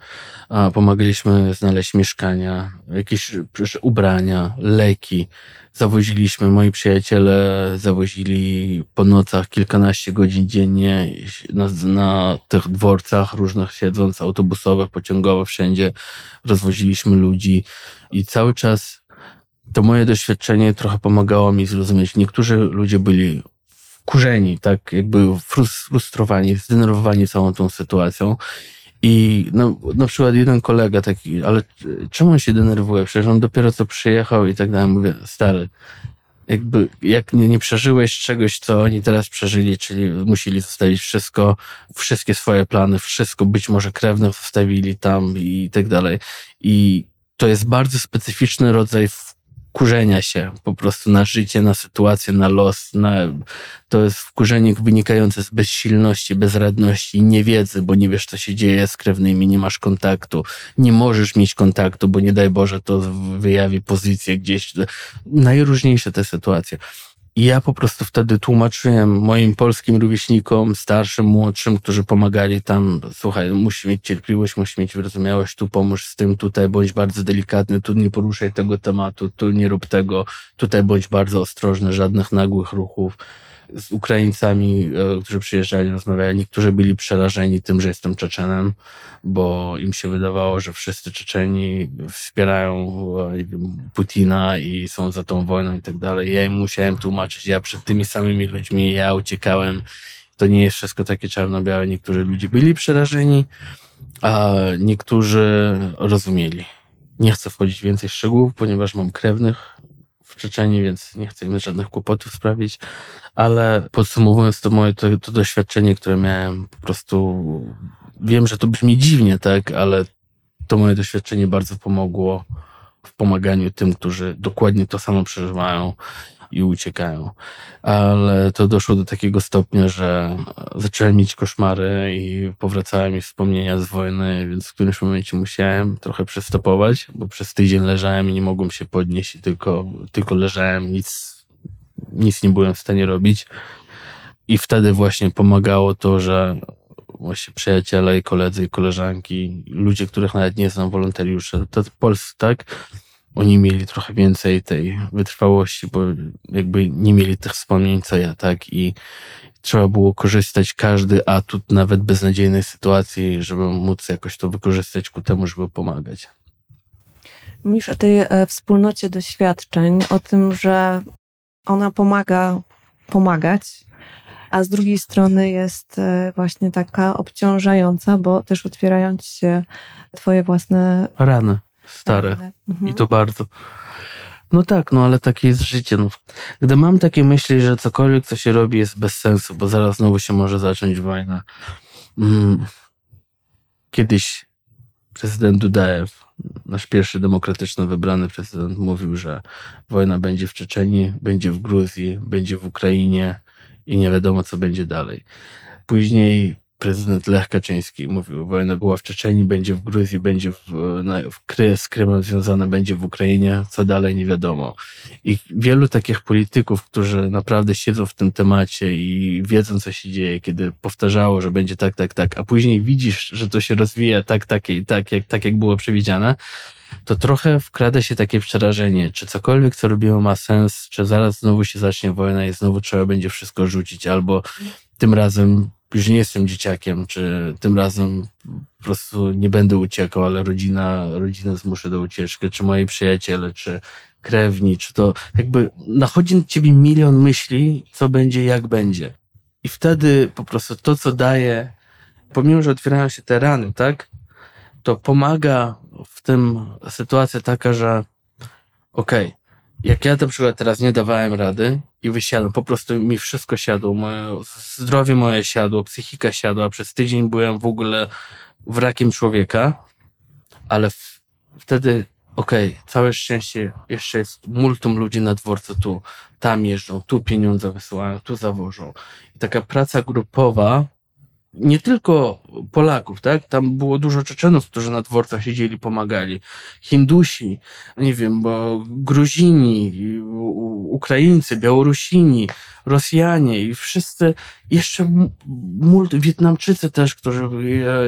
Pomagaliśmy znaleźć mieszkania, jakieś ubrania, leki. Zawoziliśmy, moi przyjaciele zawozili po nocach kilkanaście godzin dziennie na, na tych dworcach różnych siedząc, autobusowych, pociągowych, wszędzie rozwoziliśmy ludzi i cały czas to moje doświadczenie trochę pomagało mi zrozumieć. Niektórzy ludzie byli wkurzeni, tak jakby frustrowani, zdenerwowani całą tą sytuacją. I no, na przykład jeden kolega taki, ale czemu on się denerwuje? Przecież on dopiero co przyjechał i tak dalej. Mówię, stary, jakby jak nie, nie przeżyłeś czegoś, co oni teraz przeżyli, czyli musieli zostawić wszystko, wszystkie swoje plany, wszystko, być może krewne zostawili tam i tak dalej. I to jest bardzo specyficzny rodzaj wkurzenia się po prostu na życie, na sytuację, na los. Na, to jest wkurzenie wynikające z bezsilności, bezradności, niewiedzy, bo nie wiesz, co się dzieje z krewnymi, nie masz kontaktu, nie możesz mieć kontaktu, bo nie daj Boże, to wyjawi pozycję gdzieś. Najróżniejsze te sytuacje. I ja po prostu wtedy tłumaczyłem moim polskim rówieśnikom, starszym, młodszym, którzy pomagali tam, słuchaj, musisz mieć cierpliwość, musisz mieć wyrozumiałość, tu pomóż z tym, tutaj bądź bardzo delikatny, tu nie poruszaj tego tematu, tu nie rób tego, tutaj bądź bardzo ostrożny, żadnych nagłych ruchów z Ukraińcami, e, którzy przyjeżdżali, rozmawiali. Niektórzy byli przerażeni tym, że jestem Czeczenem, bo im się wydawało, że wszyscy Czeczeni wspierają e, Putina i są za tą wojną i tak dalej. Ja im musiałem tłumaczyć, ja przed tymi samymi ludźmi, ja uciekałem to nie jest wszystko takie czarno-białe. Niektórzy ludzie byli przerażeni, a niektórzy rozumieli. Nie chcę wchodzić w więcej szczegółów, ponieważ mam krewnych w Czeczeniu, więc nie chcę im żadnych kłopotów sprawić, ale podsumowując to moje to, to doświadczenie, które miałem, po prostu wiem, że to brzmi dziwnie, tak, ale to moje doświadczenie bardzo pomogło w pomaganiu tym, którzy dokładnie to samo przeżywają i uciekają. Ale to doszło do takiego stopnia, że zacząłem mieć koszmary i powracały mi wspomnienia z wojny, więc w którymś momencie musiałem trochę przestopować, bo przez tydzień leżałem i nie mogłem się podnieść tylko, tylko leżałem, nic, nic nie byłem w stanie robić. I wtedy właśnie pomagało to, że właśnie przyjaciele i koledzy i koleżanki, ludzie, których nawet nie znam, wolontariusze, to polscy, tak? Oni mieli trochę więcej tej wytrwałości, bo jakby nie mieli tych wspomnień co ja, tak? I trzeba było korzystać każdy atut, nawet beznadziejnej sytuacji, żeby móc jakoś to wykorzystać ku temu, żeby pomagać. Mówisz o tej e, wspólnocie doświadczeń, o tym, że ona pomaga pomagać, a z drugiej strony jest e, właśnie taka obciążająca, bo też otwierają ci się twoje własne rany stare. Mhm. I to bardzo. No tak, no ale takie jest życie. No. Gdy mam takie myśli, że cokolwiek, co się robi, jest bez sensu, bo zaraz znowu się może zacząć wojna. Mm. Kiedyś prezydent Dudajew, nasz pierwszy demokratyczny wybrany prezydent, mówił, że wojna będzie w Czeczeniu, będzie w Gruzji, będzie w Ukrainie i nie wiadomo, co będzie dalej. Później prezydent Lech Kaczyński mówił, wojna była w Czeczeniu, będzie w Gruzji, będzie w, w Kry, z Krymem związana, będzie w Ukrainie, co dalej nie wiadomo. I wielu takich polityków, którzy naprawdę siedzą w tym temacie i wiedzą, co się dzieje, kiedy powtarzało, że będzie tak, tak, tak, a później widzisz, że to się rozwija tak, tak i tak, jak, tak jak było przewidziane, to trochę wkrada się takie przerażenie, czy cokolwiek, co robimy ma sens, czy zaraz znowu się zacznie wojna i znowu trzeba będzie wszystko rzucić, albo tym razem już nie jestem dzieciakiem, czy tym razem po prostu nie będę uciekał, ale rodzina, rodzinę zmuszę do ucieczki, czy moi przyjaciele, czy krewni, czy to jakby nachodzi na ciebie milion myśli, co będzie, jak będzie. I wtedy po prostu to, co daje, pomimo, że otwierają się te rany, tak, to pomaga w tym sytuacja taka, że okej, okay, jak ja na przykład teraz nie dawałem rady i wysiadłem, po prostu mi wszystko siadło, moje zdrowie moje siadło, psychika siadła, przez tydzień byłem w ogóle wrakiem człowieka, ale w, wtedy okej, okay, całe szczęście, jeszcze jest multum ludzi na dworcu tu, tam jeżdżą, tu pieniądze wysyłają, tu zawożą. I taka praca grupowa nie tylko Polaków, tak? Tam było dużo Czeczenów, którzy na dworcach siedzieli, pomagali. Hindusi, nie wiem, bo Gruzini, Ukraińcy, Białorusini, Rosjanie i wszyscy, jeszcze multi, Wietnamczycy też, którzy,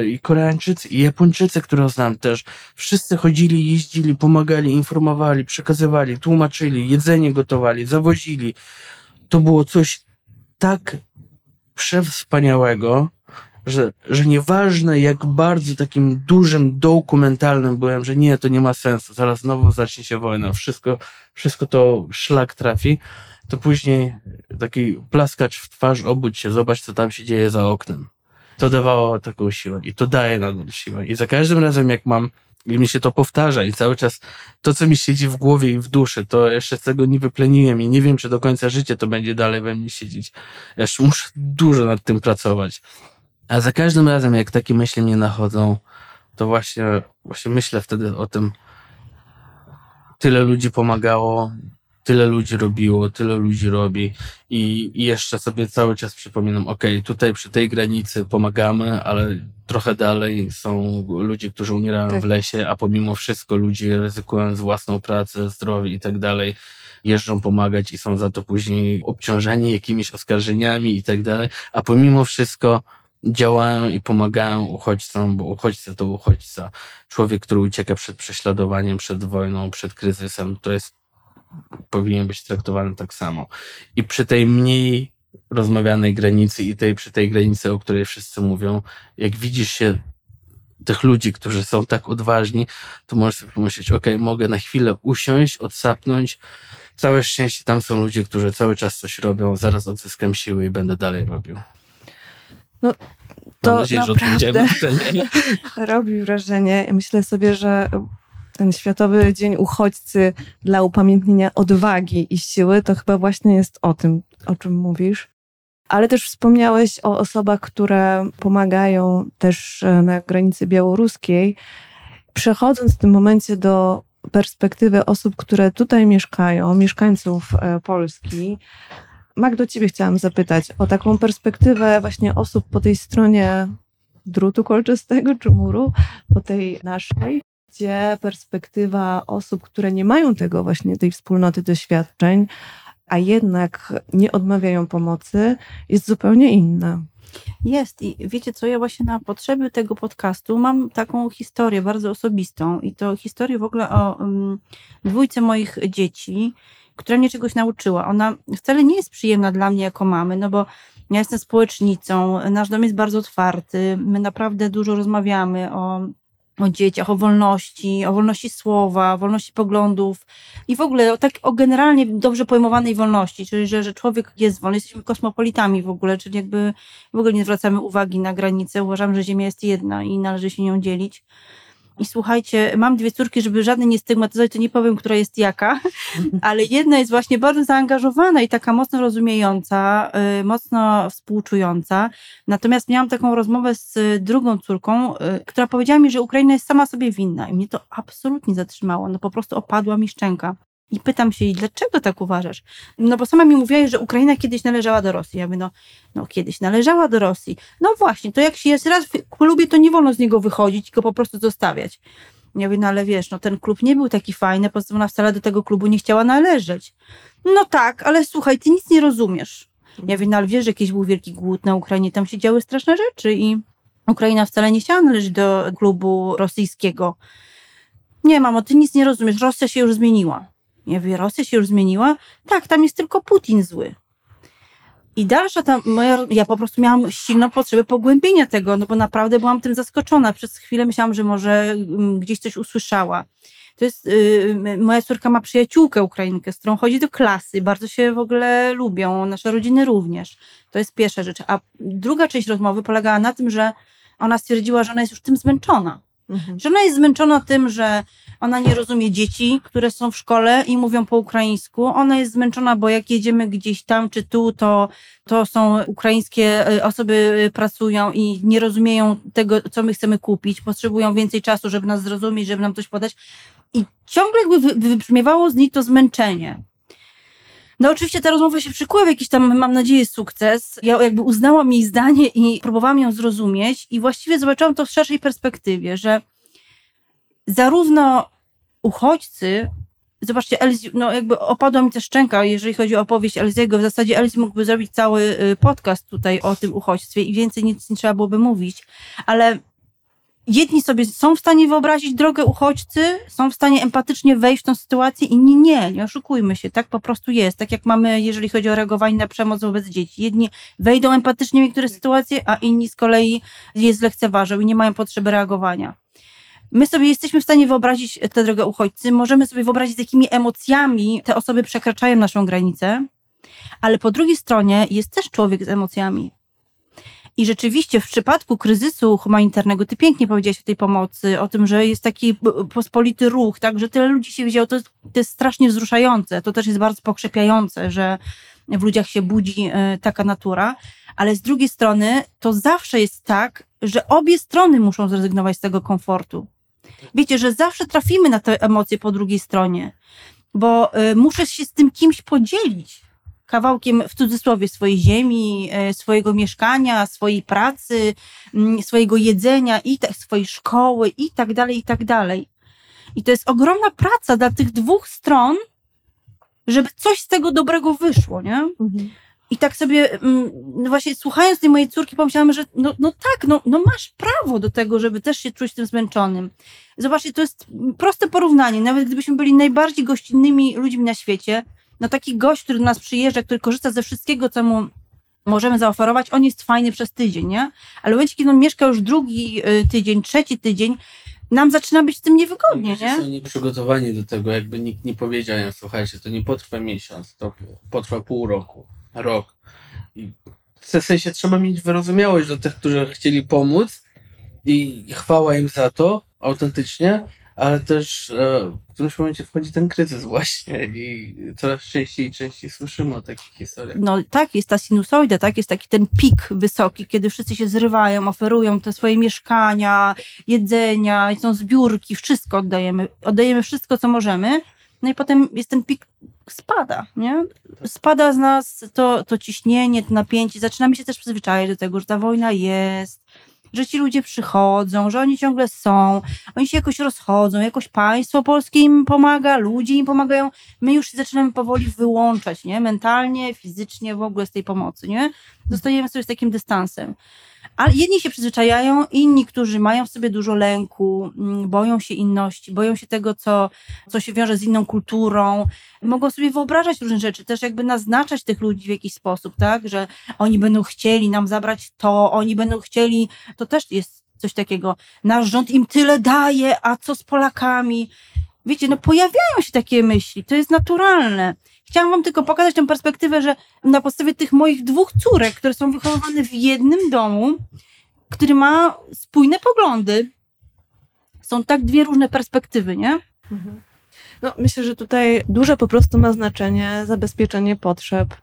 i Koreańczycy, i Japończycy, których znam też. Wszyscy chodzili, jeździli, pomagali, informowali, przekazywali, tłumaczyli, jedzenie gotowali, zawozili. To było coś tak przewspaniałego, że, że nieważne jak bardzo takim dużym dokumentalnym byłem, że nie, to nie ma sensu, zaraz znowu zacznie się wojna, wszystko, wszystko to szlak trafi, to później taki plaskacz w twarz, obudź się, zobacz co tam się dzieje za oknem. To dawało taką siłę i to daje nadal siłę. I za każdym razem jak mam i mi się to powtarza i cały czas to, co mi siedzi w głowie i w duszy, to jeszcze z tego nie wypleniłem i nie wiem, czy do końca życia to będzie dalej we mnie siedzieć. Jeszcze muszę dużo nad tym pracować. A za każdym razem, jak takie myśli mnie nachodzą, to właśnie, właśnie myślę wtedy o tym, tyle ludzi pomagało, tyle ludzi robiło, tyle ludzi robi. I, i jeszcze sobie cały czas przypominam, ok, tutaj przy tej granicy pomagamy, ale trochę dalej są ludzie, którzy umierają tak. w lesie, a pomimo wszystko ludzie ryzykując własną pracę, zdrowie i tak dalej, jeżdżą pomagać i są za to później obciążeni jakimiś oskarżeniami i tak dalej, a pomimo wszystko działają i pomagają uchodźcom, bo uchodźca to uchodźca. Człowiek, który ucieka przed prześladowaniem, przed wojną, przed kryzysem, to jest, powinien być traktowany tak samo. I przy tej mniej rozmawianej granicy i tej, przy tej granicy, o której wszyscy mówią, jak widzisz się tych ludzi, którzy są tak odważni, to możesz sobie pomyśleć, ok, mogę na chwilę usiąść, odsapnąć. Całe szczęście tam są ludzie, którzy cały czas coś robią, zaraz odzyskam siły i będę dalej robił. No, To Mam nadzieję, że naprawdę pytanie. [LAUGHS] robi wrażenie. Myślę sobie, że ten Światowy Dzień Uchodźcy dla upamiętnienia odwagi i siły to chyba właśnie jest o tym, o czym mówisz. Ale też wspomniałeś o osobach, które pomagają też e, na granicy białoruskiej. Przechodząc w tym momencie do perspektywy osób, które tutaj mieszkają, mieszkańców e, Polski, Magdo, ciebie chciałam zapytać o taką perspektywę właśnie osób po tej stronie drutu kolczastego czy muru, po tej naszej, gdzie perspektywa osób, które nie mają tego właśnie, tej wspólnoty doświadczeń, a jednak nie odmawiają pomocy, jest zupełnie inna. Jest i wiecie co, ja właśnie na potrzeby tego podcastu mam taką historię bardzo osobistą i to historię w ogóle o um, dwójce moich dzieci, która mnie czegoś nauczyła. Ona wcale nie jest przyjemna dla mnie jako mamy, no bo ja jestem społecznicą, nasz dom jest bardzo otwarty, my naprawdę dużo rozmawiamy o, o dzieciach, o wolności, o wolności słowa, wolności poglądów i w ogóle o, tak, o generalnie dobrze pojmowanej wolności, czyli że, że człowiek jest wolny, jesteśmy kosmopolitami w ogóle, czyli jakby w ogóle nie zwracamy uwagi na granice, uważam, że Ziemia jest jedna i należy się nią dzielić. I słuchajcie, mam dwie córki, żeby żadnej nie stygmatyzować, to nie powiem, która jest jaka, [LAUGHS] ale jedna jest właśnie bardzo zaangażowana i taka mocno rozumiejąca, y, mocno współczująca. Natomiast miałam taką rozmowę z drugą córką, y, która powiedziała mi, że Ukraina jest sama sobie winna. I mnie to absolutnie zatrzymało. No po prostu opadła mi szczęka. I pytam się dlaczego tak uważasz? No bo sama mi mówiła, że Ukraina kiedyś należała do Rosji. Ja mówię, no, no kiedyś należała do Rosji. No właśnie, to jak się jest raz w klubie, to nie wolno z niego wychodzić go po prostu zostawiać. Ja mówię, no ale wiesz, no ten klub nie był taki fajny, poza tym ona wcale do tego klubu nie chciała należeć. No tak, ale słuchaj, ty nic nie rozumiesz. Ja mówię, no ale wiesz, że jakiś był wielki głód na Ukrainie, tam się działy straszne rzeczy i Ukraina wcale nie chciała należeć do klubu rosyjskiego. Nie, mamo, ty nic nie rozumiesz, Rosja się już zmieniła. Ja mówię, Rosja się już zmieniła? Tak, tam jest tylko Putin zły. I dalsza ta moja, ja po prostu miałam silną potrzebę pogłębienia tego, no bo naprawdę byłam tym zaskoczona. Przez chwilę myślałam, że może mm, gdzieś coś usłyszała. To jest, yy, moja córka ma przyjaciółkę Ukrainkę, z którą chodzi do klasy, bardzo się w ogóle lubią, nasze rodziny również. To jest pierwsza rzecz. A druga część rozmowy polegała na tym, że ona stwierdziła, że ona jest już tym zmęczona. Mhm. Że ona jest zmęczona tym, że ona nie rozumie dzieci, które są w szkole i mówią po ukraińsku. Ona jest zmęczona, bo jak jedziemy gdzieś tam czy tu, to, to są ukraińskie y, osoby y, pracują i nie rozumieją tego, co my chcemy kupić. Potrzebują więcej czasu, żeby nas zrozumieć, żeby nam coś podać. I ciągle jakby wy- wybrzmiewało z niej to zmęczenie. No oczywiście ta rozmowa się przykuła w jakiś tam, mam nadzieję, sukces. Ja jakby uznałam jej zdanie i próbowałam ją zrozumieć i właściwie zobaczyłam to w szerszej perspektywie, że zarówno uchodźcy, zobaczcie, Elzi, no jakby opadła mi też szczęka, jeżeli chodzi o opowieść Elziego. W zasadzie Elzi mógłby zrobić cały y, podcast tutaj o tym uchodźstwie i więcej nic nie trzeba byłoby mówić, ale jedni sobie są w stanie wyobrazić drogę uchodźcy, są w stanie empatycznie wejść w tą sytuację, inni nie, nie oszukujmy się, tak po prostu jest. Tak jak mamy, jeżeli chodzi o reagowanie na przemoc wobec dzieci. Jedni wejdą empatycznie w niektóre sytuacje, a inni z kolei je zlekceważą i nie mają potrzeby reagowania. My sobie jesteśmy w stanie wyobrazić tę drogę uchodźcy, możemy sobie wyobrazić, z jakimi emocjami te osoby przekraczają naszą granicę, ale po drugiej stronie jest też człowiek z emocjami. I rzeczywiście w przypadku kryzysu humanitarnego, ty pięknie powiedziałaś o tej pomocy, o tym, że jest taki pospolity ruch, tak, że tyle ludzi się wzięło, to jest, to jest strasznie wzruszające, to też jest bardzo pokrzepiające, że w ludziach się budzi e, taka natura, ale z drugiej strony to zawsze jest tak, że obie strony muszą zrezygnować z tego komfortu. Wiecie, że zawsze trafimy na te emocje po drugiej stronie, bo y, muszę się z tym kimś podzielić kawałkiem w cudzysłowie swojej ziemi, e, swojego mieszkania, swojej pracy, mm, swojego jedzenia i tak, swojej szkoły i tak dalej, i tak dalej. I to jest ogromna praca dla tych dwóch stron, żeby coś z tego dobrego wyszło, nie? Mhm. I tak sobie, mm, no właśnie słuchając tej mojej córki, pomyślałam, że no, no tak, no, no masz prawo do tego, żeby też się czuć tym zmęczonym. Zobaczcie, to jest proste porównanie. Nawet gdybyśmy byli najbardziej gościnnymi ludźmi na świecie, no taki gość, który do nas przyjeżdża, który korzysta ze wszystkiego, co mu możemy zaoferować, on jest fajny przez tydzień, nie? Ale w momencie, kiedy on mieszka już drugi y, tydzień, trzeci tydzień, nam zaczyna być z tym niewygodnie, Ludzie nie? są nieprzygotowani do tego, jakby nikt nie powiedział im, słuchajcie, to nie potrwa miesiąc, to potrwa pół roku, rok. I W sensie trzeba mieć wyrozumiałość do tych, którzy chcieli pomóc i chwała im za to autentycznie, ale też e, w którymś momencie wchodzi ten kryzys właśnie i coraz częściej i częściej słyszymy o takich historiach. No tak, jest ta sinusoida, tak, jest taki ten pik wysoki, kiedy wszyscy się zrywają, oferują te swoje mieszkania, jedzenia, są zbiórki, wszystko oddajemy, oddajemy wszystko, co możemy, no i potem jest ten pik, spada, nie? Spada z nas to, to ciśnienie, to napięcie, zaczynamy się też przyzwyczajać do tego, że ta wojna jest, że ci ludzie przychodzą, że oni ciągle są, oni się jakoś rozchodzą, jakoś państwo polskie im pomaga, ludzie im pomagają. My już się zaczynamy powoli wyłączać, nie? Mentalnie, fizycznie w ogóle z tej pomocy, nie? Zostajemy sobie z takim dystansem. Ale jedni się przyzwyczajają, inni, którzy mają w sobie dużo lęku, mm, boją się inności, boją się tego, co, co się wiąże z inną kulturą, mogą sobie wyobrażać różne rzeczy, też jakby naznaczać tych ludzi w jakiś sposób, tak, że oni będą chcieli nam zabrać to, oni będą chcieli, to też jest coś takiego, nasz rząd im tyle daje, a co z Polakami? Wiecie, no pojawiają się takie myśli, to jest naturalne. Chciałam wam tylko pokazać tę perspektywę, że na podstawie tych moich dwóch córek, które są wychowywane w jednym domu, który ma spójne poglądy, są tak dwie różne perspektywy, nie? Mhm. No, myślę, że tutaj duże po prostu ma znaczenie zabezpieczenie potrzeb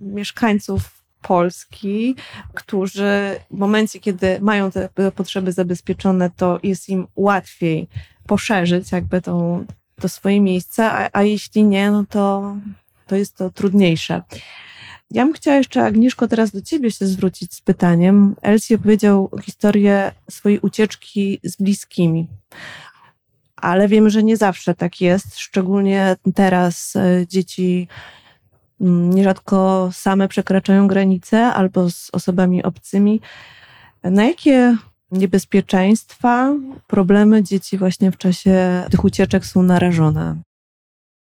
mieszkańców Polski, którzy w momencie, kiedy mają te potrzeby zabezpieczone, to jest im łatwiej poszerzyć jakby tą, to swoje miejsce, a, a jeśli nie, no to, to jest to trudniejsze. Ja bym chciała jeszcze, Agnieszko, teraz do ciebie się zwrócić z pytaniem. Elsie opowiedział historię swojej ucieczki z bliskimi. Ale wiem, że nie zawsze tak jest, szczególnie teraz e, dzieci mm, nierzadko same przekraczają granice albo z osobami obcymi. Na jakie niebezpieczeństwa, problemy dzieci właśnie w czasie tych ucieczek są narażone?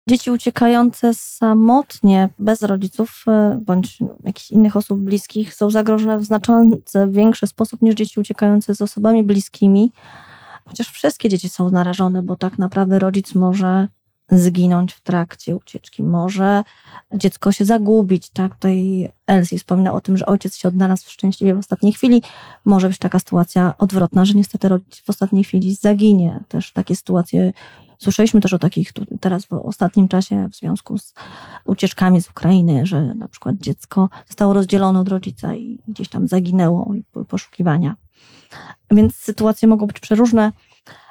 Dzieci uciekające samotnie, bez rodziców e, bądź jakichś innych osób bliskich są zagrożone w znacząco większy sposób niż dzieci uciekające z osobami bliskimi. Chociaż wszystkie dzieci są narażone, bo tak naprawdę rodzic może zginąć w trakcie ucieczki, może dziecko się zagubić, tak? Tutaj Elsie wspomina o tym, że ojciec się odnalazł szczęśliwie w ostatniej chwili. Może być taka sytuacja odwrotna, że niestety rodzic w ostatniej chwili zaginie. Też takie sytuacje Słyszeliśmy też o takich teraz w ostatnim czasie w związku z ucieczkami z Ukrainy, że na przykład dziecko zostało rozdzielone od rodzica i gdzieś tam zaginęło i były poszukiwania. Więc sytuacje mogą być przeróżne.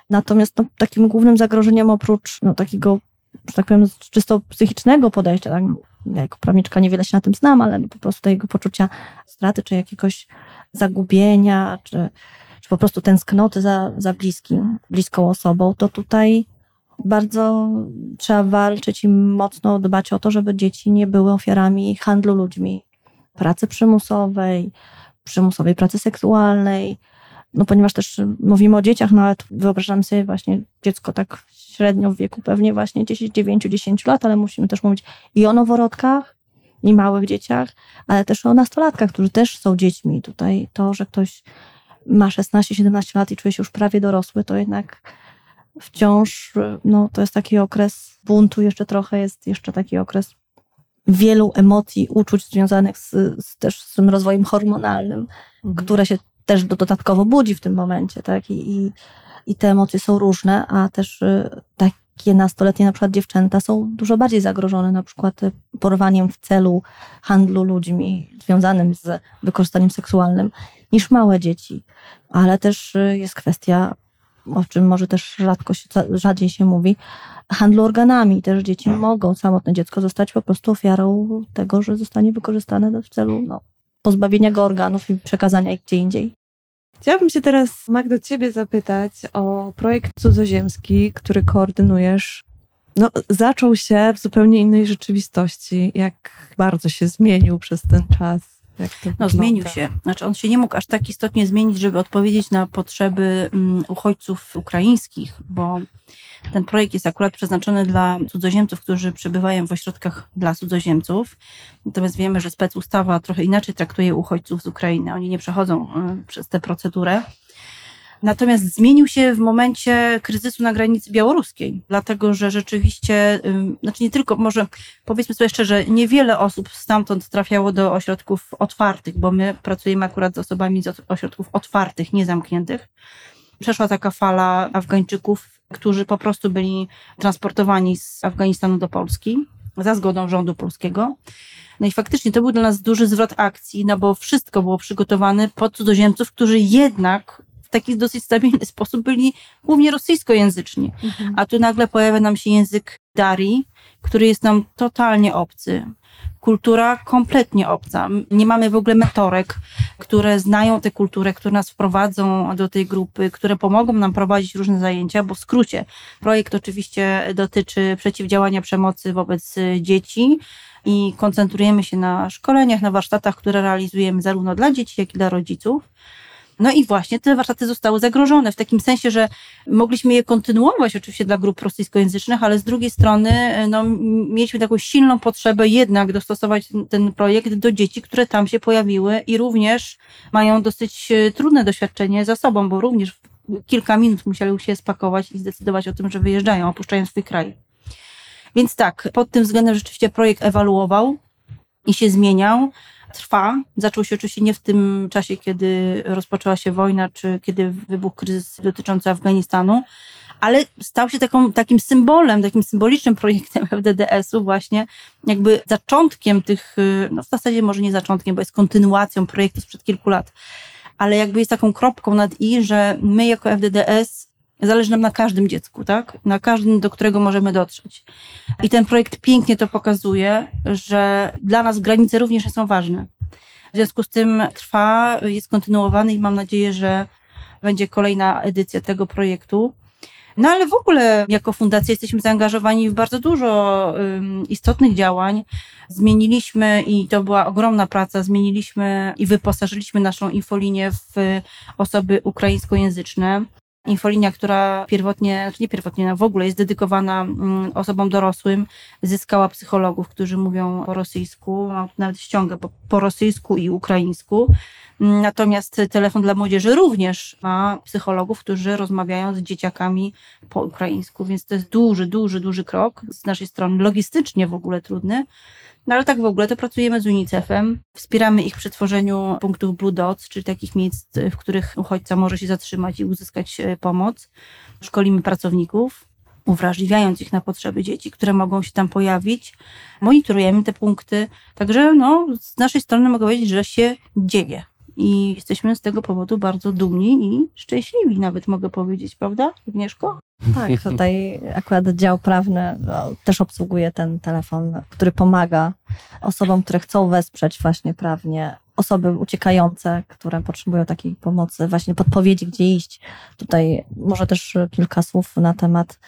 Natomiast no, takim głównym zagrożeniem oprócz no, takiego, że tak powiem, czysto psychicznego podejścia, tak, ja jako prawniczka niewiele się na tym znam, ale po prostu tego poczucia straty, czy jakiegoś zagubienia, czy, czy po prostu tęsknoty za, za bliskim, bliską osobą, to tutaj bardzo trzeba walczyć i mocno dbać o to, żeby dzieci nie były ofiarami handlu ludźmi, pracy przymusowej, przymusowej pracy seksualnej. No ponieważ też mówimy o dzieciach, no ale wyobrażam sobie właśnie dziecko tak średnio w wieku pewnie właśnie 10, 9, 10 lat, ale musimy też mówić i o noworodkach, i małych dzieciach, ale też o nastolatkach, którzy też są dziećmi. Tutaj to, że ktoś ma 16-17 lat i czuje się już prawie dorosły, to jednak wciąż no, to jest taki okres buntu, jeszcze trochę jest jeszcze taki okres wielu emocji, uczuć związanych z, z też z tym rozwojem hormonalnym, mhm. które się też dodatkowo budzi w tym momencie, tak? I, i, I, te emocje są różne, a też y, takie nastoletnie na przykład dziewczęta są dużo bardziej zagrożone na przykład y, porwaniem w celu handlu ludźmi związanym z wykorzystaniem seksualnym niż małe dzieci. Ale też y, jest kwestia o czym może też rzadko się, rzadziej się mówi, handlu organami. Też dzieci mogą, samotne dziecko zostać po prostu ofiarą tego, że zostanie wykorzystane w celu no, pozbawienia go organów i przekazania ich gdzie indziej. Chciałabym się teraz, Magdo, ciebie zapytać o projekt cudzoziemski, który koordynujesz. No, zaczął się w zupełnie innej rzeczywistości. Jak bardzo się zmienił przez ten czas? No, zmienił się. Znaczy, on się nie mógł aż tak istotnie zmienić, żeby odpowiedzieć na potrzeby um, uchodźców ukraińskich, bo ten projekt jest akurat przeznaczony dla cudzoziemców, którzy przebywają w ośrodkach dla cudzoziemców. Natomiast wiemy, że specustawa trochę inaczej traktuje uchodźców z Ukrainy. Oni nie przechodzą y, przez tę procedurę. Natomiast zmienił się w momencie kryzysu na granicy białoruskiej, dlatego że rzeczywiście, znaczy nie tylko, może powiedzmy sobie szczerze, niewiele osób stamtąd trafiało do ośrodków otwartych, bo my pracujemy akurat z osobami z ośrodków otwartych, nie zamkniętych. Przeszła taka fala Afgańczyków, którzy po prostu byli transportowani z Afganistanu do Polski za zgodą rządu polskiego. No i faktycznie to był dla nas duży zwrot akcji, no bo wszystko było przygotowane pod cudzoziemców, którzy jednak w taki dosyć stabilny [LAUGHS] sposób byli głównie rosyjskojęzyczni. Mhm. A tu nagle pojawia nam się język Dari, który jest nam totalnie obcy. Kultura kompletnie obca. Nie mamy w ogóle mentorek, które znają tę kulturę, które nas wprowadzą do tej grupy, które pomogą nam prowadzić różne zajęcia, bo w skrócie projekt oczywiście dotyczy przeciwdziałania przemocy wobec dzieci i koncentrujemy się na szkoleniach, na warsztatach, które realizujemy zarówno dla dzieci, jak i dla rodziców. No i właśnie te warsztaty zostały zagrożone w takim sensie, że mogliśmy je kontynuować oczywiście dla grup rosyjskojęzycznych, ale z drugiej strony no, mieliśmy taką silną potrzebę jednak dostosować ten projekt do dzieci, które tam się pojawiły i również mają dosyć e, trudne doświadczenie za sobą, bo również kilka minut musieli się spakować i zdecydować o tym, że wyjeżdżają, opuszczają swój kraj. Więc tak, pod tym względem rzeczywiście projekt ewaluował i się zmieniał trwa. Zaczął się oczywiście nie w tym czasie, kiedy rozpoczęła się wojna, czy kiedy wybuchł kryzys dotyczący Afganistanu, ale stał się taką, takim symbolem, takim symbolicznym projektem [LAUGHS] FDDS-u właśnie, jakby zaczątkiem tych, no w zasadzie może nie zaczątkiem, bo jest kontynuacją projektu sprzed kilku lat, ale jakby jest taką kropką nad i, że my jako FDDS Zależy nam na każdym dziecku, tak? Na każdym, do którego możemy dotrzeć. I ten projekt pięknie to pokazuje, że dla nas granice również są ważne. W związku z tym trwa, jest kontynuowany i mam nadzieję, że będzie kolejna edycja tego projektu. No ale w ogóle jako fundacja jesteśmy zaangażowani w bardzo dużo um, istotnych działań. Zmieniliśmy i to była ogromna praca, zmieniliśmy i wyposażyliśmy naszą infolinię w osoby ukraińskojęzyczne infolinia, która pierwotnie, znaczy nie pierwotnie, no w ogóle jest dedykowana mm, osobom dorosłym, zyskała psychologów, którzy mówią po rosyjsku, nawet ściągę po, po rosyjsku i ukraińsku. Natomiast telefon dla młodzieży również ma psychologów, którzy rozmawiają z dzieciakami po ukraińsku, więc to jest duży, duży, duży krok z naszej strony, logistycznie w ogóle trudny. No ale tak w ogóle to pracujemy z UNICEF-em, wspieramy ich przy tworzeniu punktów Blue Dots, czyli takich miejsc, w których uchodźca może się zatrzymać i uzyskać e, pomoc. Szkolimy pracowników, uwrażliwiając ich na potrzeby dzieci, które mogą się tam pojawić. Monitorujemy te punkty. Także no, z naszej strony mogę powiedzieć, że się dzieje i jesteśmy z tego powodu bardzo dumni i szczęśliwi, nawet mogę powiedzieć, prawda, Agnieszko? Tak, tutaj akurat dział prawny no, też obsługuje ten telefon, który pomaga osobom, które chcą wesprzeć właśnie prawnie osoby uciekające, które potrzebują takiej pomocy, właśnie podpowiedzi, gdzie iść. Tutaj może też kilka słów na temat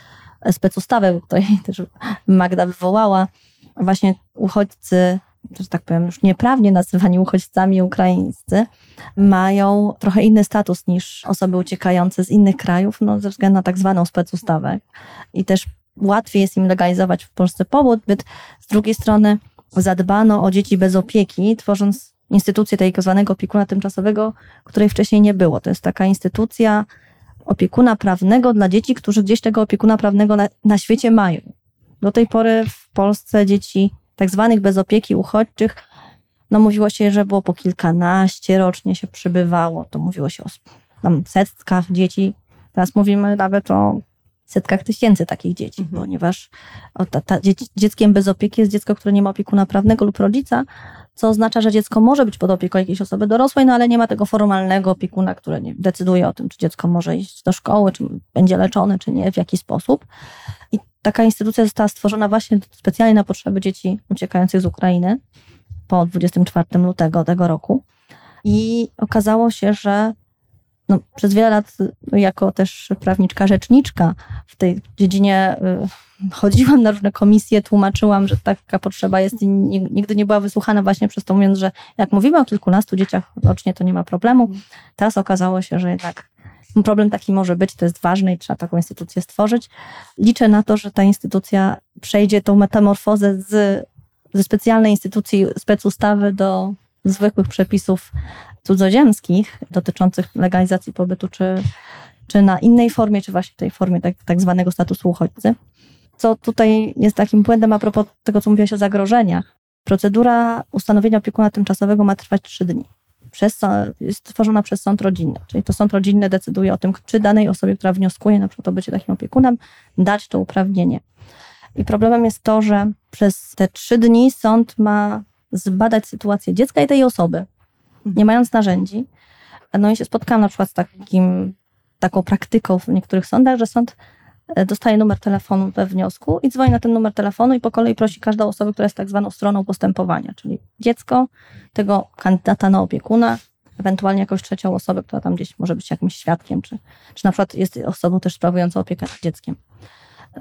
specustawy, której też Magda wywołała. Właśnie uchodźcy że tak powiem, już nieprawnie nazywani uchodźcami ukraińscy, mają trochę inny status niż osoby uciekające z innych krajów, no, ze względu na tak zwaną specustawę. I też łatwiej jest im legalizować w Polsce pobyt, z drugiej strony zadbano o dzieci bez opieki, tworząc instytucję tego zwanego opiekuna tymczasowego, której wcześniej nie było. To jest taka instytucja opiekuna prawnego dla dzieci, którzy gdzieś tego opiekuna prawnego na, na świecie mają. Do tej pory w Polsce dzieci tak zwanych bez opieki uchodźczych, no mówiło się, że było po kilkanaście rocznie się przybywało, to mówiło się o tam, setkach dzieci. Teraz mówimy nawet o setkach tysięcy takich dzieci, mhm. ponieważ o, ta, ta, dzieckiem bez opieki jest dziecko, które nie ma opiekuna prawnego lub rodzica, co oznacza, że dziecko może być pod opieką jakiejś osoby dorosłej, no ale nie ma tego formalnego opiekuna, który decyduje o tym, czy dziecko może iść do szkoły, czy będzie leczone, czy nie, w jaki sposób. I taka instytucja została stworzona właśnie specjalnie na potrzeby dzieci uciekających z Ukrainy po 24 lutego tego roku. I okazało się, że no, przez wiele lat, jako też prawniczka, rzeczniczka w tej dziedzinie, y, chodziłam na różne komisje, tłumaczyłam, że taka potrzeba jest i nigdy nie była wysłuchana właśnie przez to, mówiąc, że jak mówimy o kilkunastu dzieciach rocznie, to nie ma problemu. Teraz okazało się, że jednak problem taki może być, to jest ważne i trzeba taką instytucję stworzyć. Liczę na to, że ta instytucja przejdzie tą metamorfozę z, ze specjalnej instytucji specustawy do zwykłych przepisów cudzoziemskich dotyczących legalizacji pobytu, czy, czy na innej formie, czy właśnie tej formie tak, tak zwanego statusu uchodźcy. Co tutaj jest takim błędem a propos tego, co mówiłaś o zagrożeniach. Procedura ustanowienia opiekuna tymczasowego ma trwać trzy dni. Przez, jest tworzona przez sąd rodzinny, czyli to sąd rodzinny decyduje o tym, czy danej osobie, która wnioskuje na przykład o bycie takim opiekunem, dać to uprawnienie. I problemem jest to, że przez te trzy dni sąd ma zbadać sytuację dziecka i tej osoby, nie mając narzędzi. No i się spotkałam na przykład z takim, taką praktyką w niektórych sądach, że sąd dostaje numer telefonu we wniosku i dzwoni na ten numer telefonu i po kolei prosi każdą osobę, która jest tak zwaną stroną postępowania, czyli dziecko, tego kandydata na opiekuna, ewentualnie jakąś trzecią osobę, która tam gdzieś może być jakimś świadkiem, czy, czy na przykład jest osobą też sprawującą opiekę nad dzieckiem.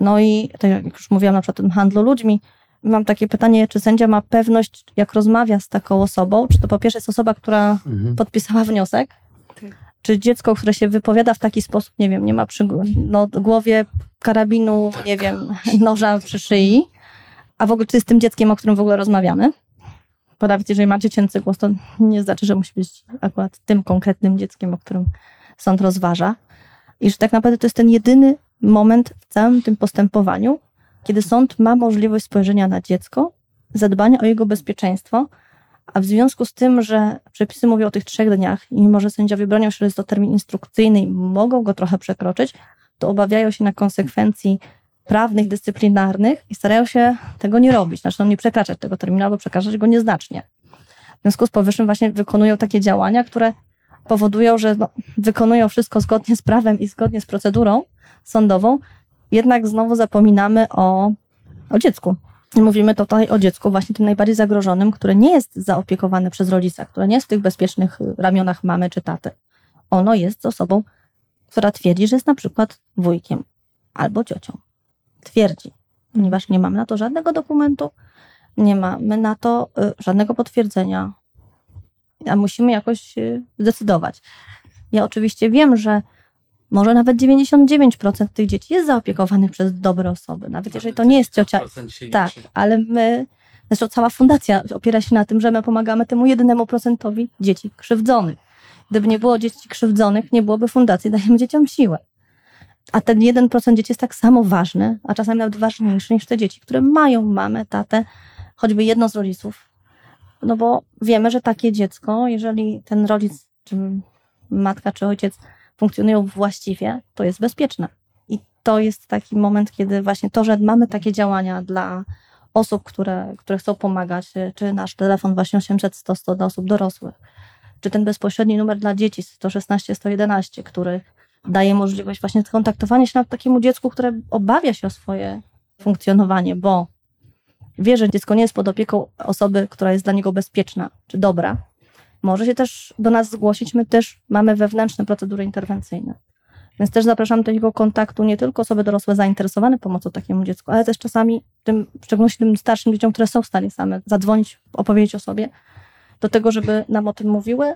No i tak jak już mówiłam na przykład o tym handlu ludźmi, mam takie pytanie, czy sędzia ma pewność, jak rozmawia z taką osobą, czy to po pierwsze jest osoba, która mhm. podpisała wniosek. Czy dziecko, które się wypowiada w taki sposób, nie wiem, nie ma przy no, głowie karabinu, nie wiem, [LAUGHS] noża przy szyi, a w ogóle czy jest tym dzieckiem, o którym w ogóle rozmawiamy. Bo nawet jeżeli ma dziecięcy głos, to nie znaczy, że musi być akurat tym konkretnym dzieckiem, o którym sąd rozważa. I że tak naprawdę to jest ten jedyny moment w całym tym postępowaniu, kiedy sąd ma możliwość spojrzenia na dziecko, zadbania o jego bezpieczeństwo, a w związku z tym, że przepisy mówią o tych trzech dniach i mimo, że sędziowie bronią się, że jest to termin instrukcyjny i mogą go trochę przekroczyć, to obawiają się na konsekwencji prawnych, dyscyplinarnych i starają się tego nie robić, znaczy no nie przekraczać tego terminu albo przekraczać go nieznacznie. W związku z powyższym właśnie wykonują takie działania, które powodują, że no, wykonują wszystko zgodnie z prawem i zgodnie z procedurą sądową, jednak znowu zapominamy o, o dziecku. Mówimy tutaj o dziecku, właśnie tym najbardziej zagrożonym, które nie jest zaopiekowane przez rodzica, które nie jest w tych bezpiecznych ramionach mamy czy taty. Ono jest osobą, która twierdzi, że jest na przykład wujkiem albo ciocią. Twierdzi, ponieważ nie mamy na to żadnego dokumentu, nie mamy na to y, żadnego potwierdzenia, a musimy jakoś y, zdecydować. Ja oczywiście wiem, że może nawet 99% tych dzieci jest zaopiekowanych przez dobre osoby, nawet jeżeli to nie jest ciocia. Tak, ale my, zresztą cała fundacja opiera się na tym, że my pomagamy temu jedynemu procentowi dzieci krzywdzonych. Gdyby nie było dzieci krzywdzonych, nie byłoby fundacji, dajemy dzieciom siłę. A ten 1% dzieci jest tak samo ważny, a czasami nawet ważniejszy niż te dzieci, które mają mamę, tatę, choćby jedno z rodziców. No bo wiemy, że takie dziecko, jeżeli ten rodzic, czy matka, czy ojciec funkcjonują właściwie, to jest bezpieczne. I to jest taki moment, kiedy właśnie to, że mamy takie działania dla osób, które, które chcą pomagać, czy nasz telefon właśnie 800 100 100 dla osób dorosłych, czy ten bezpośredni numer dla dzieci 116 111, który daje możliwość właśnie skontaktowania się z takiemu dziecku, które obawia się o swoje funkcjonowanie, bo wie, że dziecko nie jest pod opieką osoby, która jest dla niego bezpieczna czy dobra, może się też do nas zgłosić. My też mamy wewnętrzne procedury interwencyjne. Więc też zapraszam do takiego kontaktu nie tylko osoby dorosłe zainteresowane pomocą takiemu dziecku, ale też czasami tym, w szczególności tym starszym dzieciom, które są w stanie same zadzwonić, opowiedzieć o sobie, do tego, żeby nam o tym mówiły.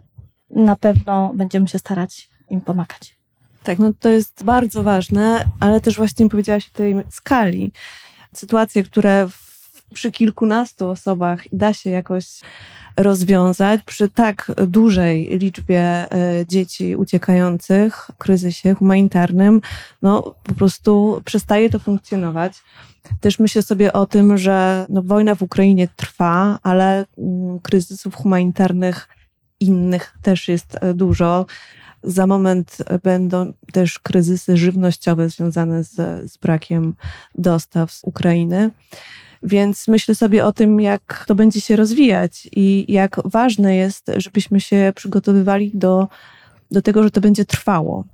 Na pewno będziemy się starać im pomagać. Tak, no to jest bardzo ważne, ale też właśnie powiedziałaś o tej skali. Sytuacje, które w, przy kilkunastu osobach da się jakoś rozwiązać przy tak dużej liczbie e, dzieci uciekających w kryzysie humanitarnym, no po prostu przestaje to funkcjonować. Też myślę sobie o tym, że no, wojna w Ukrainie trwa, ale mm, kryzysów humanitarnych innych też jest e, dużo. Za moment będą też kryzysy żywnościowe związane z, z brakiem dostaw z Ukrainy. Więc myślę sobie o tym, jak to będzie się rozwijać i jak ważne jest, żebyśmy się przygotowywali do, do tego, że to będzie trwało.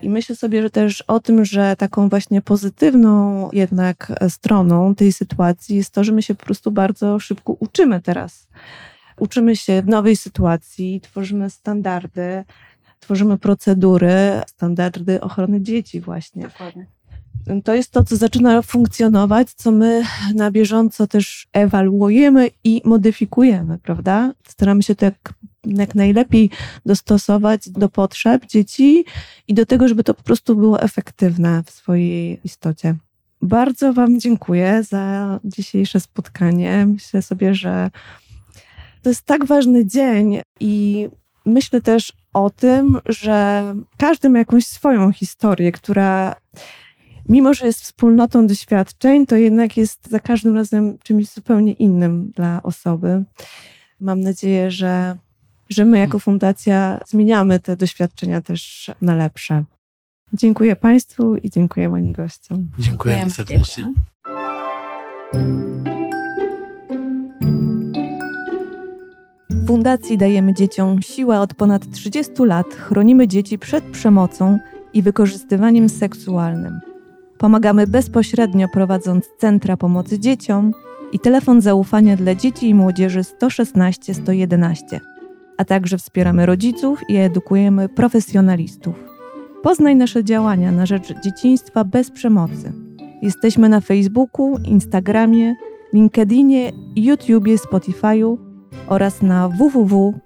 I myślę sobie że też o tym, że taką właśnie pozytywną jednak stroną tej sytuacji jest to, że my się po prostu bardzo szybko uczymy teraz. Uczymy się w nowej sytuacji, tworzymy standardy, tworzymy procedury, standardy ochrony dzieci właśnie. Dokładnie to jest to, co zaczyna funkcjonować, co my na bieżąco też ewaluujemy i modyfikujemy, prawda? Staramy się to jak, jak najlepiej dostosować do potrzeb dzieci i do tego, żeby to po prostu było efektywne w swojej istocie. Bardzo Wam dziękuję za dzisiejsze spotkanie. Myślę sobie, że To jest tak ważny dzień i myślę też o tym, że każdy ma jakąś swoją historię, która mimo, że jest wspólnotą doświadczeń, to jednak jest za każdym razem czymś zupełnie innym dla osoby. Mam nadzieję, że, że my jako fundacja zmieniamy te doświadczenia też na lepsze. Dziękuję Państwu i dziękuję moim gościom. Dziękujemy serdecznie. W Fundacji dajemy dzieciom siłę od ponad 30 lat, chronimy dzieci przed przemocą i wykorzystywaniem seksualnym. Pomagamy bezpośrednio prowadząc centra pomocy dzieciom i telefon zaufania dla dzieci i młodzieży 116 111, a także wspieramy rodziców i edukujemy profesjonalistów. Poznaj nasze działania na rzecz dzieciństwa bez przemocy. Jesteśmy na Facebooku, Instagramie, LinkedInie, YouTubie, Spotify'u oraz na www.fdds.pl.